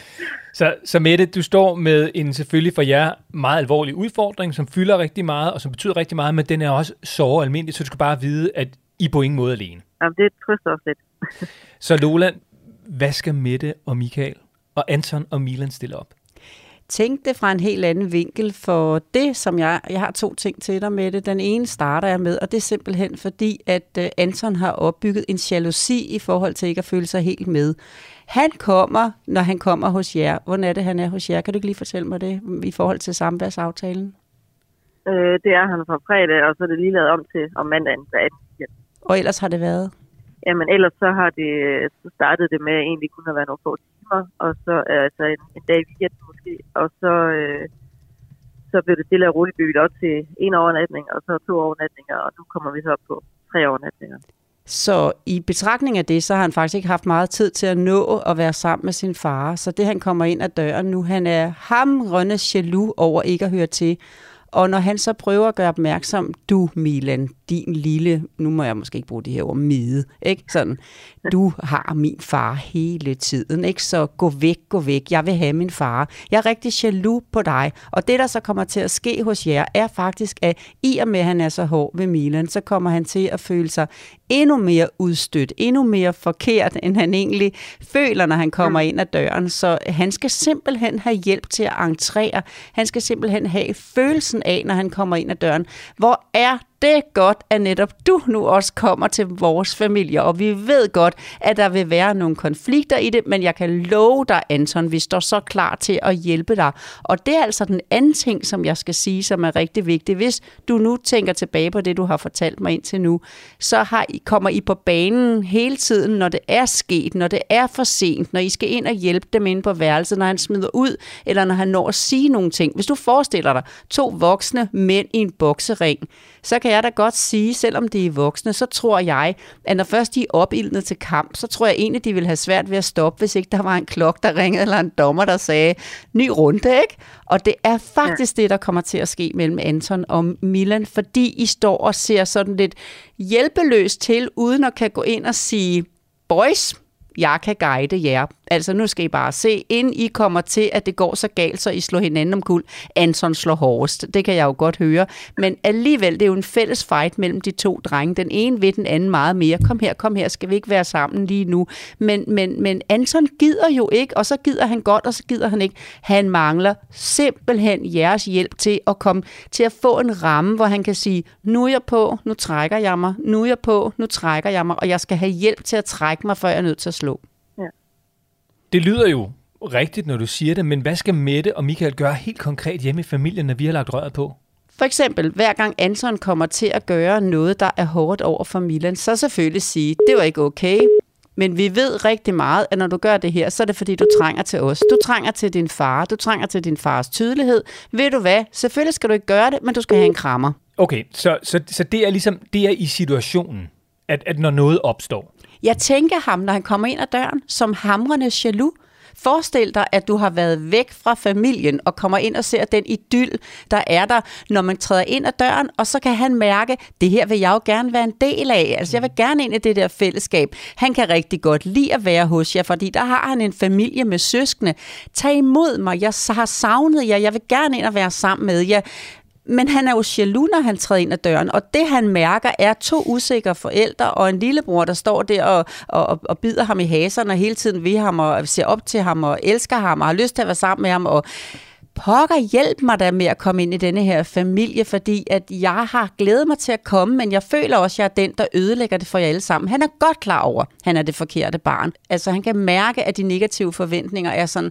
Så, så Mette, du står med en selvfølgelig for jer meget alvorlig udfordring, som fylder rigtig meget, og som betyder rigtig meget, men den er også så almindelig, så du skal bare vide, at I på ingen måde er alene.
Jamen, det trøster også lidt. <laughs>
Så Lola, hvad skal Mette og Michael og Anton og Milan stille op?
Tænk det fra en helt anden vinkel, for det, som jeg, jeg har to ting til dig med det. Den ene starter jeg med, og det er simpelthen fordi, at uh, Anton har opbygget en jalousi i forhold til ikke at føle sig helt med. Han kommer, når han kommer hos jer. Hvordan er det, han er hos jer? Kan du ikke lige fortælle mig det i forhold til samværsaftalen?
Øh, det er han fra fredag, og så er det lige lavet om til om mandagen. Så at,
Og ellers har det været?
jamen, ellers så har det, så startede det med at egentlig kun at være nogle få timer, og så altså en, en dag i weekenden måske, og så, øh, så blev det stille og roligt bygget op til en overnatning, og så to overnatninger, og nu kommer vi så op på tre overnatninger.
Så i betragtning af det, så har han faktisk ikke haft meget tid til at nå at være sammen med sin far. Så det, han kommer ind ad døren nu, han er hamrende jaloux over ikke at høre til. Og når han så prøver at gøre opmærksom, du Milan, din lille, nu må jeg måske ikke bruge det her ord, mide, ikke? Sådan, du har min far hele tiden, ikke? Så gå væk, gå væk, jeg vil have min far. Jeg er rigtig jaloux på dig. Og det, der så kommer til at ske hos jer, er faktisk, at i og med, at han er så hård ved Milan, så kommer han til at føle sig endnu mere udstødt, endnu mere forkert, end han egentlig føler, når han kommer ind ad døren. Så han skal simpelthen have hjælp til at entrere. Han skal simpelthen have følelsen af, når han kommer ind ad døren. Hvor er det er godt, at netop du nu også kommer til vores familie, og vi ved godt, at der vil være nogle konflikter i det, men jeg kan love dig, Anton, vi står så klar til at hjælpe dig. Og det er altså den anden ting, som jeg skal sige, som er rigtig vigtig. Hvis du nu tænker tilbage på det, du har fortalt mig indtil nu, så har I, kommer I på banen hele tiden, når det er sket, når det er for sent, når I skal ind og hjælpe dem ind på værelset, når han smider ud, eller når han når at sige nogle ting. Hvis du forestiller dig to voksne mænd i en boksering, så kan jeg da godt sige, selvom de er voksne, så tror jeg, at når først de er opildnet til kamp, så tror jeg egentlig, de vil have svært ved at stoppe, hvis ikke der var en klok, der ringede, eller en dommer, der sagde, ny runde, ikke? Og det er faktisk ja. det, der kommer til at ske mellem Anton og Milan, fordi I står og ser sådan lidt hjælpeløst til, uden at kan gå ind og sige, boys, jeg kan guide jer. Altså nu skal I bare se, inden I kommer til, at det går så galt, så I slår hinanden om guld. Anton slår hårdest, det kan jeg jo godt høre. Men alligevel, det er jo en fælles fight mellem de to drenge. Den ene ved den anden meget mere. Kom her, kom her, skal vi ikke være sammen lige nu? Men, men, men Anton gider jo ikke, og så gider han godt, og så gider han ikke. Han mangler simpelthen jeres hjælp til at komme til at få en ramme, hvor han kan sige, nu er jeg på, nu trækker jeg mig, nu er jeg på, nu trækker jeg mig, og jeg skal have hjælp til at trække mig, før jeg er nødt til at slå.
Det lyder jo rigtigt, når du siger det, men hvad skal Mette og Michael gøre helt konkret hjemme i familien, når vi har lagt røret på?
For eksempel, hver gang Anton kommer til at gøre noget, der er hårdt over for Milan, så selvfølgelig sige, det var ikke okay. Men vi ved rigtig meget, at når du gør det her, så er det fordi, du trænger til os. Du trænger til din far. Du trænger til din fars tydelighed. Ved du hvad? Selvfølgelig skal du ikke gøre det, men du skal have en krammer.
Okay, så, så, så det er ligesom, det er i situationen, at, at når noget opstår.
Jeg tænker ham, når han kommer ind ad døren, som hamrende jaloux. Forestil dig, at du har været væk fra familien og kommer ind og ser den idyll, der er der, når man træder ind ad døren, og så kan han mærke, det her vil jeg jo gerne være en del af. Altså, jeg vil gerne ind i det der fællesskab. Han kan rigtig godt lide at være hos jer, fordi der har han en familie med søskende. Tag imod mig, jeg har savnet jer, jeg vil gerne ind og være sammen med jer. Men han er jo jaloux, når han træder ind ad døren, og det han mærker er to usikre forældre og en lillebror, der står der og, og, og bider ham i haserne og hele tiden ved ham og ser op til ham og elsker ham og har lyst til at være sammen med ham og pokker hjælp mig da med at komme ind i denne her familie, fordi at jeg har glædet mig til at komme, men jeg føler også, at jeg er den, der ødelægger det for jer alle sammen. Han er godt klar over, at han er det forkerte barn. Altså han kan mærke, at de negative forventninger er sådan,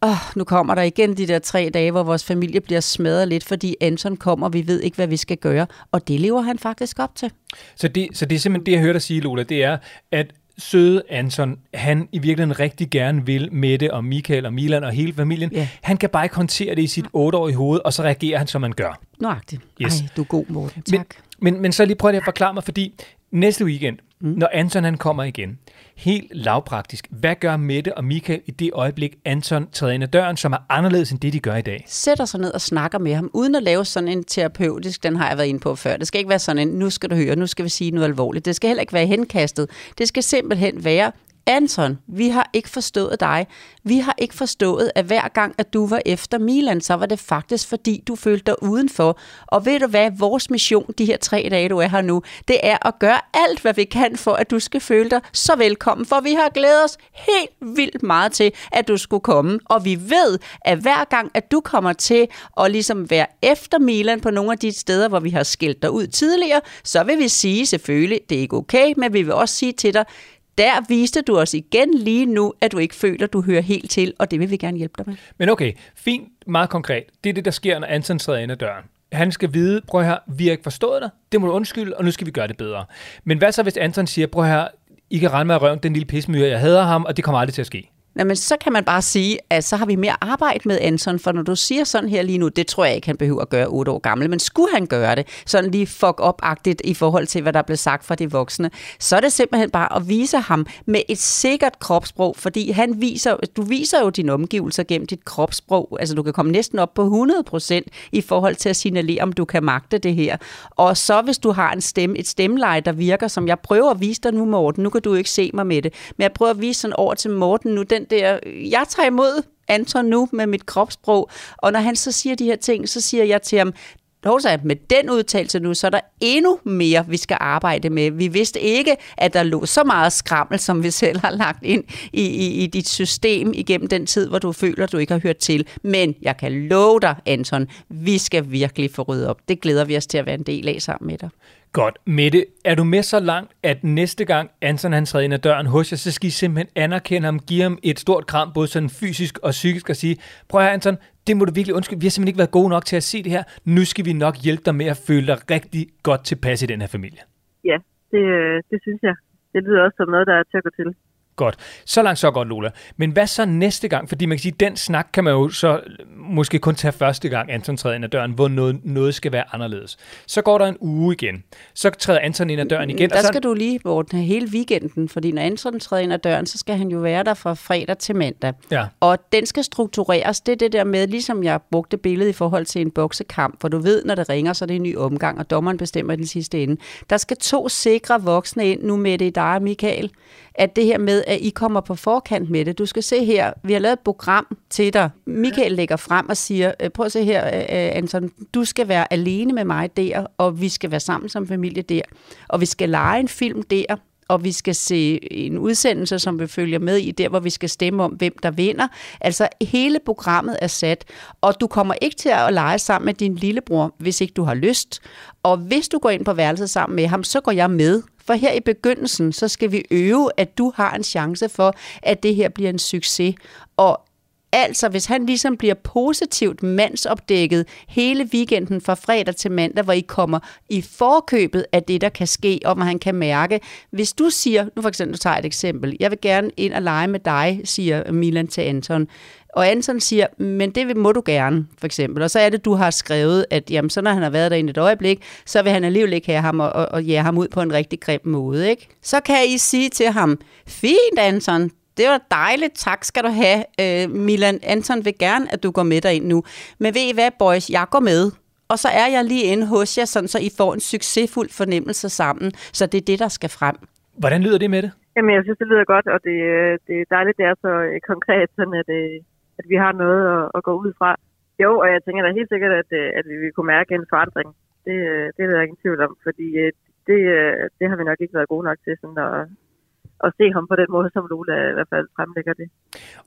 oh, nu kommer der igen de der tre dage, hvor vores familie bliver smadret lidt, fordi Anton kommer, og vi ved ikke, hvad vi skal gøre. Og det lever han faktisk op til.
Så det, så det er simpelthen det, jeg hørte dig sige, Lola, det er, at søde Anton, han i virkeligheden rigtig gerne vil Mette og Michael og Milan og hele familien.
Ja.
Han kan bare ikke håndtere det i sit otteårige hoved, og så reagerer han, som man gør.
Nøjagtigt.
Yes.
Ej, du er god, Morten.
Men,
Tak.
men, men så lige prøv lige at forklare mig, fordi næste weekend, mm. når Anton han kommer igen, helt lavpraktisk, hvad gør Mette og Michael i det øjeblik, Anton træder ind ad døren, som er anderledes end det, de gør i dag?
sætter sig ned og snakker med ham, uden at lave sådan en terapeutisk, den har jeg været inde på før. Det skal ikke være sådan en, nu skal du høre, nu skal vi sige noget alvorligt. Det skal heller ikke være henkastet. Det skal simpelthen være, Anton, vi har ikke forstået dig. Vi har ikke forstået, at hver gang, at du var efter Milan, så var det faktisk, fordi du følte dig udenfor. Og ved du hvad, vores mission de her tre dage, du er her nu, det er at gøre alt, hvad vi kan for, at du skal føle dig så velkommen. For vi har glædet os helt vildt meget til, at du skulle komme. Og vi ved, at hver gang, at du kommer til at ligesom være efter Milan på nogle af de steder, hvor vi har skilt dig ud tidligere, så vil vi sige selvfølgelig, det er ikke okay, men vi vil også sige til dig, der viste du os igen lige nu, at du ikke føler, du hører helt til, og det vil vi gerne hjælpe dig med.
Men okay, fint, meget konkret. Det er det, der sker, når Anton træder ind ad døren. Han skal vide, prøv her, vi har ikke forstået dig, det må du undskylde, og nu skal vi gøre det bedre. Men hvad så, hvis Anton siger, prøv her, I kan rende med røven, den lille pismyre, jeg hader ham, og det kommer aldrig til at ske?
Jamen, så kan man bare sige, at så har vi mere arbejde med Anton, for når du siger sådan her lige nu, det tror jeg ikke, han behøver at gøre 8 år gammel, men skulle han gøre det, sådan lige fuck up-agtigt i forhold til, hvad der blev sagt fra de voksne, så er det simpelthen bare at vise ham med et sikkert kropssprog, fordi han viser, du viser jo dine omgivelser gennem dit kropssprog, altså du kan komme næsten op på 100% i forhold til at signalere, om du kan magte det her. Og så hvis du har en stemme, et stemmeleje, der virker, som jeg prøver at vise dig nu, Morten, nu kan du ikke se mig med det, men jeg prøver at vise sådan over til Morten nu, den der, jeg tager imod Anton nu med mit kropssprog, og når han så siger de her ting, så siger jeg til ham, Hovsa, med den udtalelse nu, så er der endnu mere, vi skal arbejde med. Vi vidste ikke, at der lå så meget skrammel, som vi selv har lagt ind i, i, i dit system igennem den tid, hvor du føler, du ikke har hørt til. Men jeg kan love dig, Anton, vi skal virkelig få ryddet op. Det glæder vi os til at være en del af sammen med dig.
Godt. Mette, er du med så langt, at næste gang Anton han træder ind ad døren hos jer, så skal I simpelthen anerkende ham, give ham et stort kram, både sådan fysisk og psykisk, og sige, prøv her Anton, det må du virkelig undskylde, vi har simpelthen ikke været gode nok til at se det her. Nu skal vi nok hjælpe dig med at føle dig rigtig godt tilpas i den her familie.
Ja, det, øh, det synes jeg. Det lyder også som noget, der er til at gå til.
Godt. Så langt, så godt, Lola. Men hvad så næste gang? Fordi man kan sige, den snak kan man jo så måske kun tage første gang, Anton træder ind ad døren, hvor noget, noget skal være anderledes. Så går der en uge igen. Så træder Anton ind ad døren igen.
Der
og så,
skal du lige ordne hele weekenden, fordi når Anton træder ind ad døren, så skal han jo være der fra fredag til mandag.
Ja.
Og den skal struktureres. Det er det der med, ligesom jeg brugte billedet i forhold til en boksekamp, hvor du ved, når det ringer, så er det en ny omgang, og dommeren bestemmer den sidste ende. Der skal to sikre voksne ind nu med det i dig, Michael, at det her med, at I kommer på forkant med det. Du skal se her, vi har lavet et program til dig. Michael lægger frem og siger, øh, prøv at se her, øh, øh, Anton, du skal være alene med mig der, og vi skal være sammen som familie der, og vi skal lege en film der, og vi skal se en udsendelse, som vi følger med i, der hvor vi skal stemme om, hvem der vinder. Altså hele programmet er sat, og du kommer ikke til at lege sammen med din lillebror, hvis ikke du har lyst. Og hvis du går ind på værelset sammen med ham, så går jeg med. For her i begyndelsen, så skal vi øve, at du har en chance for, at det her bliver en succes. Og Altså, hvis han ligesom bliver positivt mandsopdækket hele weekenden fra fredag til mandag, hvor I kommer i forkøbet af det, der kan ske, og hvor han kan mærke, hvis du siger, nu for eksempel, du tager et eksempel, jeg vil gerne ind og lege med dig, siger Milan til Anton, og Anton siger, men det må du gerne, for eksempel. Og så er det, du har skrevet, at jamen, så når han har været derinde et øjeblik, så vil han alligevel ikke have ham og, og, og jære ham ud på en rigtig grim måde. Ikke? Så kan I sige til ham, fint Anton, det var dejligt, tak skal du have. Øh, Milan Anton vil gerne, at du går med derind nu. Men ved I hvad, boys, jeg går med. Og så er jeg lige inde hos jer, sådan, så I får en succesfuld fornemmelse sammen. Så det er det, der skal frem.
hvordan lyder det med det?
Jamen, jeg synes, det lyder godt, og det, øh, det er dejligt, det er så øh, konkret, sådan at, øh, at vi har noget at, at gå ud fra. Jo, og jeg tænker da helt sikkert, at, at vi vil kunne mærke en forandring. Det, det er der ingen tvivl om, fordi det, det har vi nok ikke været gode nok til sådan at, at se ham på den måde, som Lola i hvert fald fremlægger det.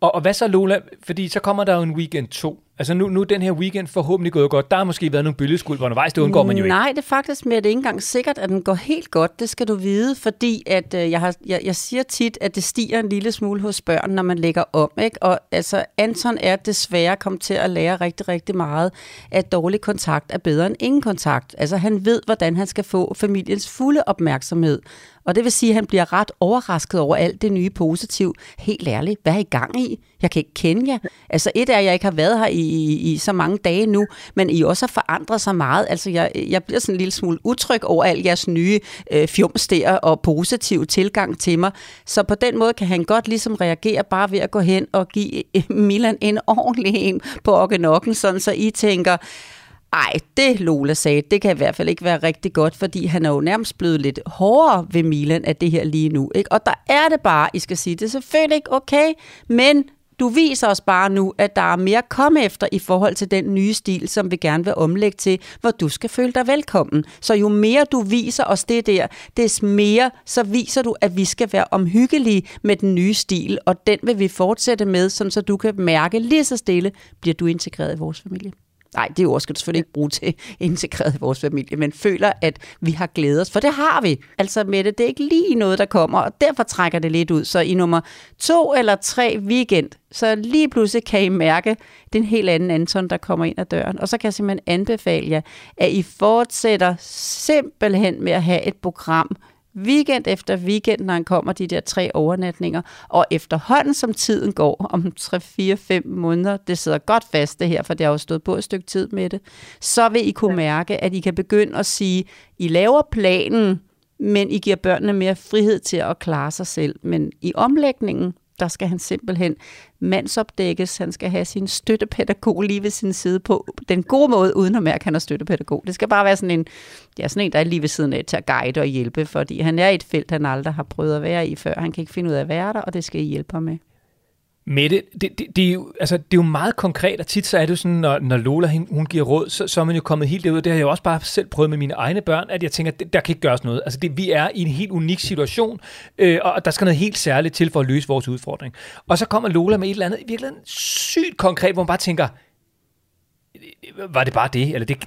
Og, og hvad så, Lola? Fordi så kommer der jo en weekend 2. Altså nu, nu er den her weekend forhåbentlig gået godt. Der har måske været nogle bølgeskuld undervejs, det undgår man jo ikke.
Nej, det er faktisk med, at det ikke engang sikkert, at den går helt godt. Det skal du vide, fordi at, øh, jeg, har, jeg, jeg siger tit, at det stiger en lille smule hos børn, når man lægger om. Ikke? Og altså, Anton er desværre kommet til at lære rigtig, rigtig meget, at dårlig kontakt er bedre end ingen kontakt. Altså han ved, hvordan han skal få familiens fulde opmærksomhed. Og det vil sige, at han bliver ret overrasket over alt det nye positiv. Helt ærligt, hvad er I gang i? Jeg kan ikke kende jer. Altså et er, at jeg ikke har været her i, i, i så mange dage nu, men I også har forandret sig meget. Altså jeg, jeg bliver sådan en lille smule utryg over al jeres nye øh, fjumster og positiv tilgang til mig. Så på den måde kan han godt ligesom reagere bare ved at gå hen og give øh, Milan en ordentlig en på Okkenokken, sådan så I tænker, ej, det Lola sagde, det kan i hvert fald ikke være rigtig godt, fordi han er jo nærmest blevet lidt hårdere ved Milan af det her lige nu. Ikke? Og der er det bare, I skal sige, det er selvfølgelig ikke okay, men du viser os bare nu, at der er mere at komme efter i forhold til den nye stil, som vi gerne vil omlægge til, hvor du skal føle dig velkommen. Så jo mere du viser os det der, des mere så viser du, at vi skal være omhyggelige med den nye stil, og den vil vi fortsætte med, sådan så du kan mærke lige så stille, bliver du integreret i vores familie. Nej, det ord skal du selvfølgelig ikke bruge til <laughs> integreret i vores familie, men føler, at vi har glædet os, for det har vi. Altså med det, det er ikke lige noget, der kommer, og derfor trækker det lidt ud. Så i nummer to eller tre weekend, så lige pludselig kan I mærke den helt anden Anton, der kommer ind ad døren. Og så kan jeg simpelthen anbefale jer, at I fortsætter simpelthen med at have et program, weekend efter weekend, når han kommer de der tre overnatninger. Og efterhånden, som tiden går, om 3-4-5 måneder, det sidder godt fast det her, for det har jo stået på et stykke tid med det, så vil I kunne mærke, at I kan begynde at sige, I laver planen, men I giver børnene mere frihed til at klare sig selv. Men i omlægningen, der skal han simpelthen mandsopdækkes. Han skal have sin støttepædagog lige ved sin side på den gode måde, uden at mærke, at han er støttepædagog. Det skal bare være sådan en, ja, sådan en, der er lige ved siden af til at guide og hjælpe, fordi han er i et felt, han aldrig har prøvet at være i før. Han kan ikke finde ud af at være der, og det skal I hjælpe ham med.
Mette, det, det, det, er jo, altså, det er jo meget konkret, og tit så er det jo sådan, når, når Lola hun, hun giver råd, så, så er man jo kommet helt derud. Det har jeg jo også bare selv prøvet med mine egne børn, at jeg tænker, det, der kan ikke gøres noget. Altså, det, vi er i en helt unik situation, øh, og der skal noget helt særligt til for at løse vores udfordring. Og så kommer Lola med et eller andet virkelig sygt konkret, hvor man bare tænker, var det bare det? Eller det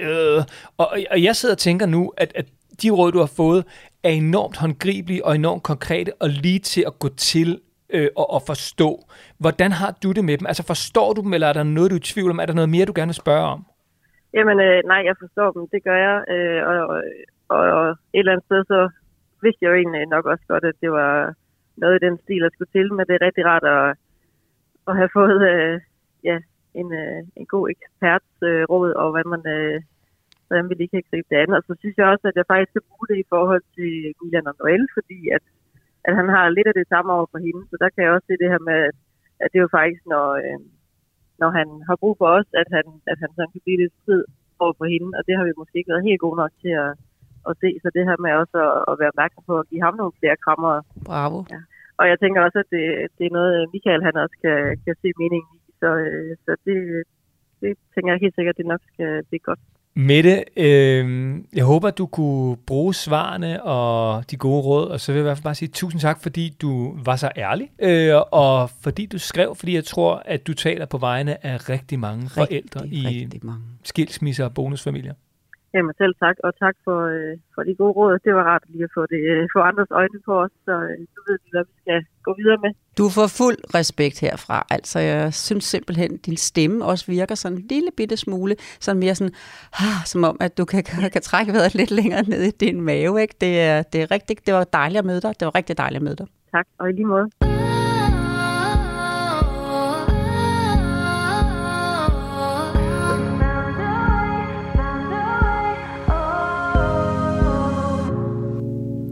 øh, og, og jeg sidder og tænker nu, at, at de råd, du har fået, er enormt håndgribelige og enormt konkrete og lige til at gå til øh, og, og forstå. Hvordan har du det med dem? Altså forstår du dem, eller er der noget, du er i tvivl om? Er der noget mere, du gerne vil spørge om?
Jamen, øh, nej, jeg forstår dem. Det gør jeg. Øh, og, og, og, et eller andet sted, så vidste jeg jo egentlig nok også godt, at det var noget i den stil, der skulle til. Men det er rigtig rart at, at have fået øh, ja, en, øh, en god eksperts øh, råd, og hvad man, øh, hvordan vi lige kan gribe det andet. Og så synes jeg også, at jeg faktisk skal bruge det i forhold til Julian og Noel, fordi at, at han har lidt af det samme over for hende. Så der kan jeg også se det her med, at det er jo faktisk, når, øh, når han har brug for os, at han, at han sådan kan blive lidt strid over for hende. Og det har vi måske ikke været helt gode nok til at, at se. Så det her med også at, at være opmærksom på at give ham nogle flere krammer.
Bravo.
Ja. Og jeg tænker også, at det, det er noget, Michael han også kan, kan se meningen i. Så, øh, så det, det tænker jeg helt sikkert, at det nok skal blive godt.
Mette, øh, jeg håber, at du kunne bruge svarene og de gode råd, og så vil jeg i hvert fald bare sige tusind tak, fordi du var så ærlig, øh, og fordi du skrev, fordi jeg tror, at du taler på vegne af rigtig mange rigtig, forældre i
rigtig mange.
skilsmisser og bonusfamilier.
Jamen selv tak, og tak for, øh, for de gode råd. Det var rart lige at få, det, øh, få andres øjne på os, så øh, nu ved vi, hvad vi skal gå videre med.
Du får fuld respekt herfra. Altså, jeg synes simpelthen, at din stemme også virker sådan en lille bitte smule, sådan mere sådan, ah, som om, at du kan, kan, kan trække vejret lidt længere ned i din mave. Ikke? Det, er, det er rigtig, det var dejligt at møde dig. Det var rigtig dejligt at møde dig.
Tak, og i lige måde.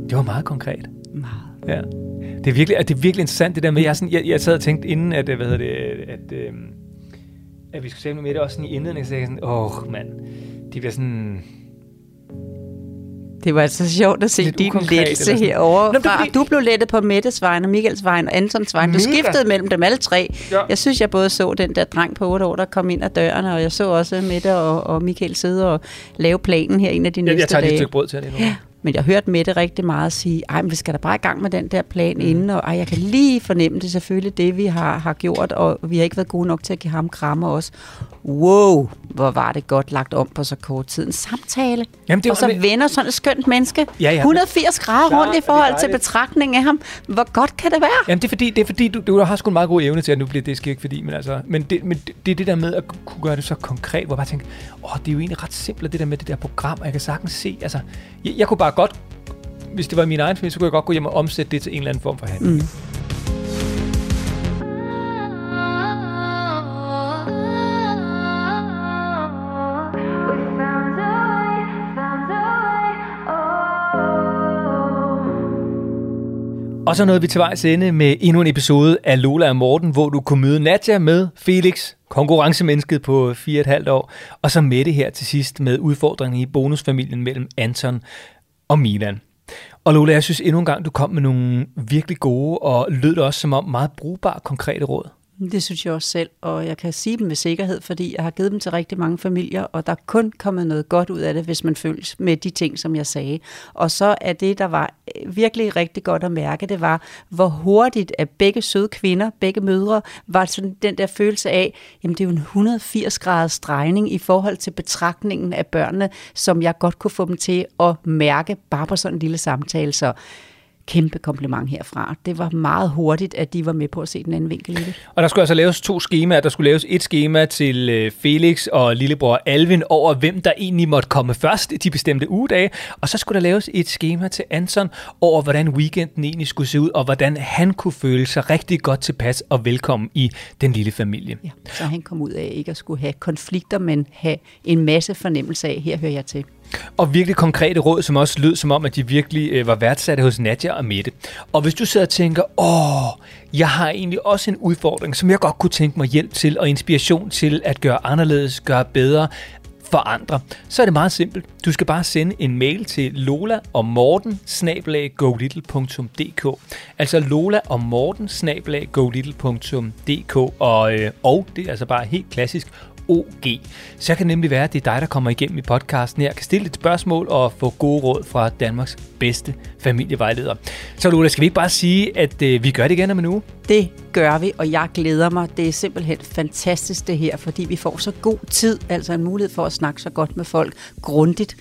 Det var meget konkret.
Meget.
Ja. Det er virkelig, det er virkelig interessant, det der med, jeg, sådan, jeg, jeg sad og tænkte inden, at, øh, hvad hedder det, at, øh, at vi skulle tale med det også sådan i indledningen, så jeg sådan, åh oh, mand, de bliver sådan,
Det var altså sjovt at se
Lidt
din lettelse herovre.
Nå, det fordi-
du blev lettet på Mettes vejen, og Michaels vejen, og Antons vejen. Du
Mega.
skiftede mellem dem alle tre.
Ja.
Jeg synes, jeg både så den der dreng på 8 år, der kom ind ad døren, og jeg så også Mette og, og Michael sidde og lave planen her en af de
jeg,
næste
jeg tager lige et
dage.
stykke brød til det nu.
Ja, men jeg hørte Mette rigtig meget sige, ej, men vi skal da bare i gang med den der plan inden, og ej, jeg kan lige fornemme det selvfølgelig det, vi har, har gjort, og vi har ikke været gode nok til at give ham krammer også. Wow, hvor var det godt lagt om på så kort tid. En samtale,
Jamen, det
og så
var-
vender sådan et skønt menneske
Ja, ja.
180 grader rundt i forhold til betragtning af ham. Hvor godt kan det være?
Jamen, det er fordi, det er fordi du, du har sgu en meget god evne til, at nu bliver det sker ikke fordi, men altså, men det, men det, det det der med at kunne gøre det så konkret, hvor jeg bare tænker, åh, det er jo egentlig ret simpelt, det der med det der program, og jeg kan sagtens se, altså, jeg, jeg kunne bare godt, hvis det var min egen familie, så kunne jeg godt gå hjem og omsætte det til en eller anden form for handling.
Mm.
Og så nåede vi til vejs ende med endnu en episode af Lola og Morten, hvor du kunne møde Nadja med Felix, konkurrencemennesket på 4,5 år, og så Mette her til sidst med udfordringen i bonusfamilien mellem Anton og Milan. Og Lola, jeg synes endnu en gang, du kom med nogle virkelig gode, og lød det også som om meget brugbare, konkrete råd.
Det synes jeg også selv, og jeg kan sige dem med sikkerhed, fordi jeg har givet dem til rigtig mange familier, og der er kun kommet noget godt ud af det, hvis man føles med de ting, som jeg sagde. Og så er det, der var øh, virkelig rigtig godt at mærke, det var, hvor hurtigt at begge søde kvinder, begge mødre, var sådan den der følelse af, jamen det er jo en 180 graders drejning i forhold til betragtningen af børnene, som jeg godt kunne få dem til at mærke bare på sådan en lille samtale. Så kæmpe kompliment herfra. Det var meget hurtigt, at de var med på at se den anden vinkel i det.
Og der skulle altså laves to skemaer. Der skulle laves et skema til øh, Felix og lillebror Alvin over, hvem der egentlig måtte komme først de bestemte ugedage. Og så skulle der laves et skema til Anton over, hvordan weekenden egentlig skulle se ud, og hvordan han kunne føle sig rigtig godt tilpas og velkommen i den lille familie.
Ja. Så han kom ud af ikke at skulle have konflikter, men have en masse fornemmelse af, her hører jeg til.
Og virkelig konkrete råd, som også lød som om, at de virkelig øh, var værdsatte hos Nadja og Mette. Og hvis du sidder og tænker, åh, jeg har egentlig også en udfordring, som jeg godt kunne tænke mig hjælp til og inspiration til at gøre anderledes, gøre bedre, for andre, så er det meget simpelt. Du skal bare sende en mail til lola og morten Altså lola og morten og, øh, og det er altså bare helt klassisk OG. Så kan det nemlig være, at det er dig, der kommer igennem i podcasten her, kan stille et spørgsmål og få gode råd fra Danmarks bedste familievejleder. Så Lola, skal vi ikke bare sige, at øh, vi gør det igen om en uge?
Det gør vi, og jeg glæder mig. Det er simpelthen fantastisk det her, fordi vi får så god tid, altså en mulighed for at snakke så godt med folk grundigt.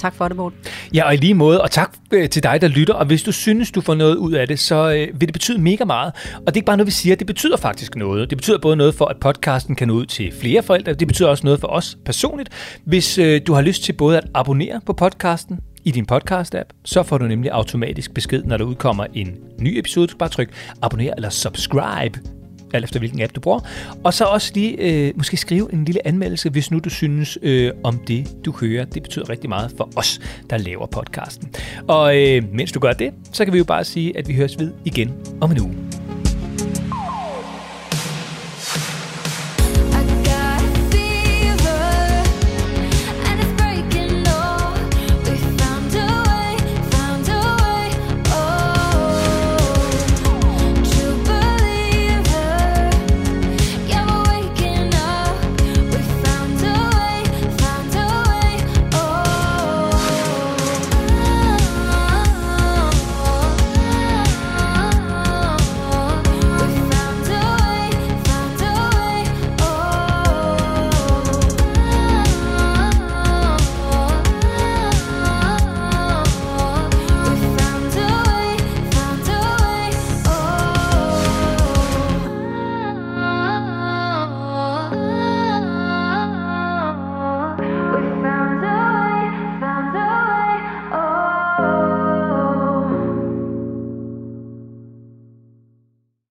Tak for det, Morten.
Ja, og i lige måde, og tak øh, til dig, der lytter. Og hvis du synes, du får noget ud af det, så øh, vil det betyde mega meget. Og det er ikke bare noget, vi siger, det betyder faktisk noget. Det betyder både noget for, at podcasten kan nå ud til flere forældre. Det betyder også noget for os personligt. Hvis øh, du har lyst til både at abonnere på podcasten, i din podcast-app, så får du nemlig automatisk besked, når der udkommer en ny episode. Du skal bare trykke abonner eller subscribe alt efter hvilken app du bruger. Og så også lige øh, måske skrive en lille anmeldelse, hvis nu du synes øh, om det, du hører. Det betyder rigtig meget for os, der laver podcasten. Og øh, mens du gør det, så kan vi jo bare sige, at vi høres ved igen om en uge.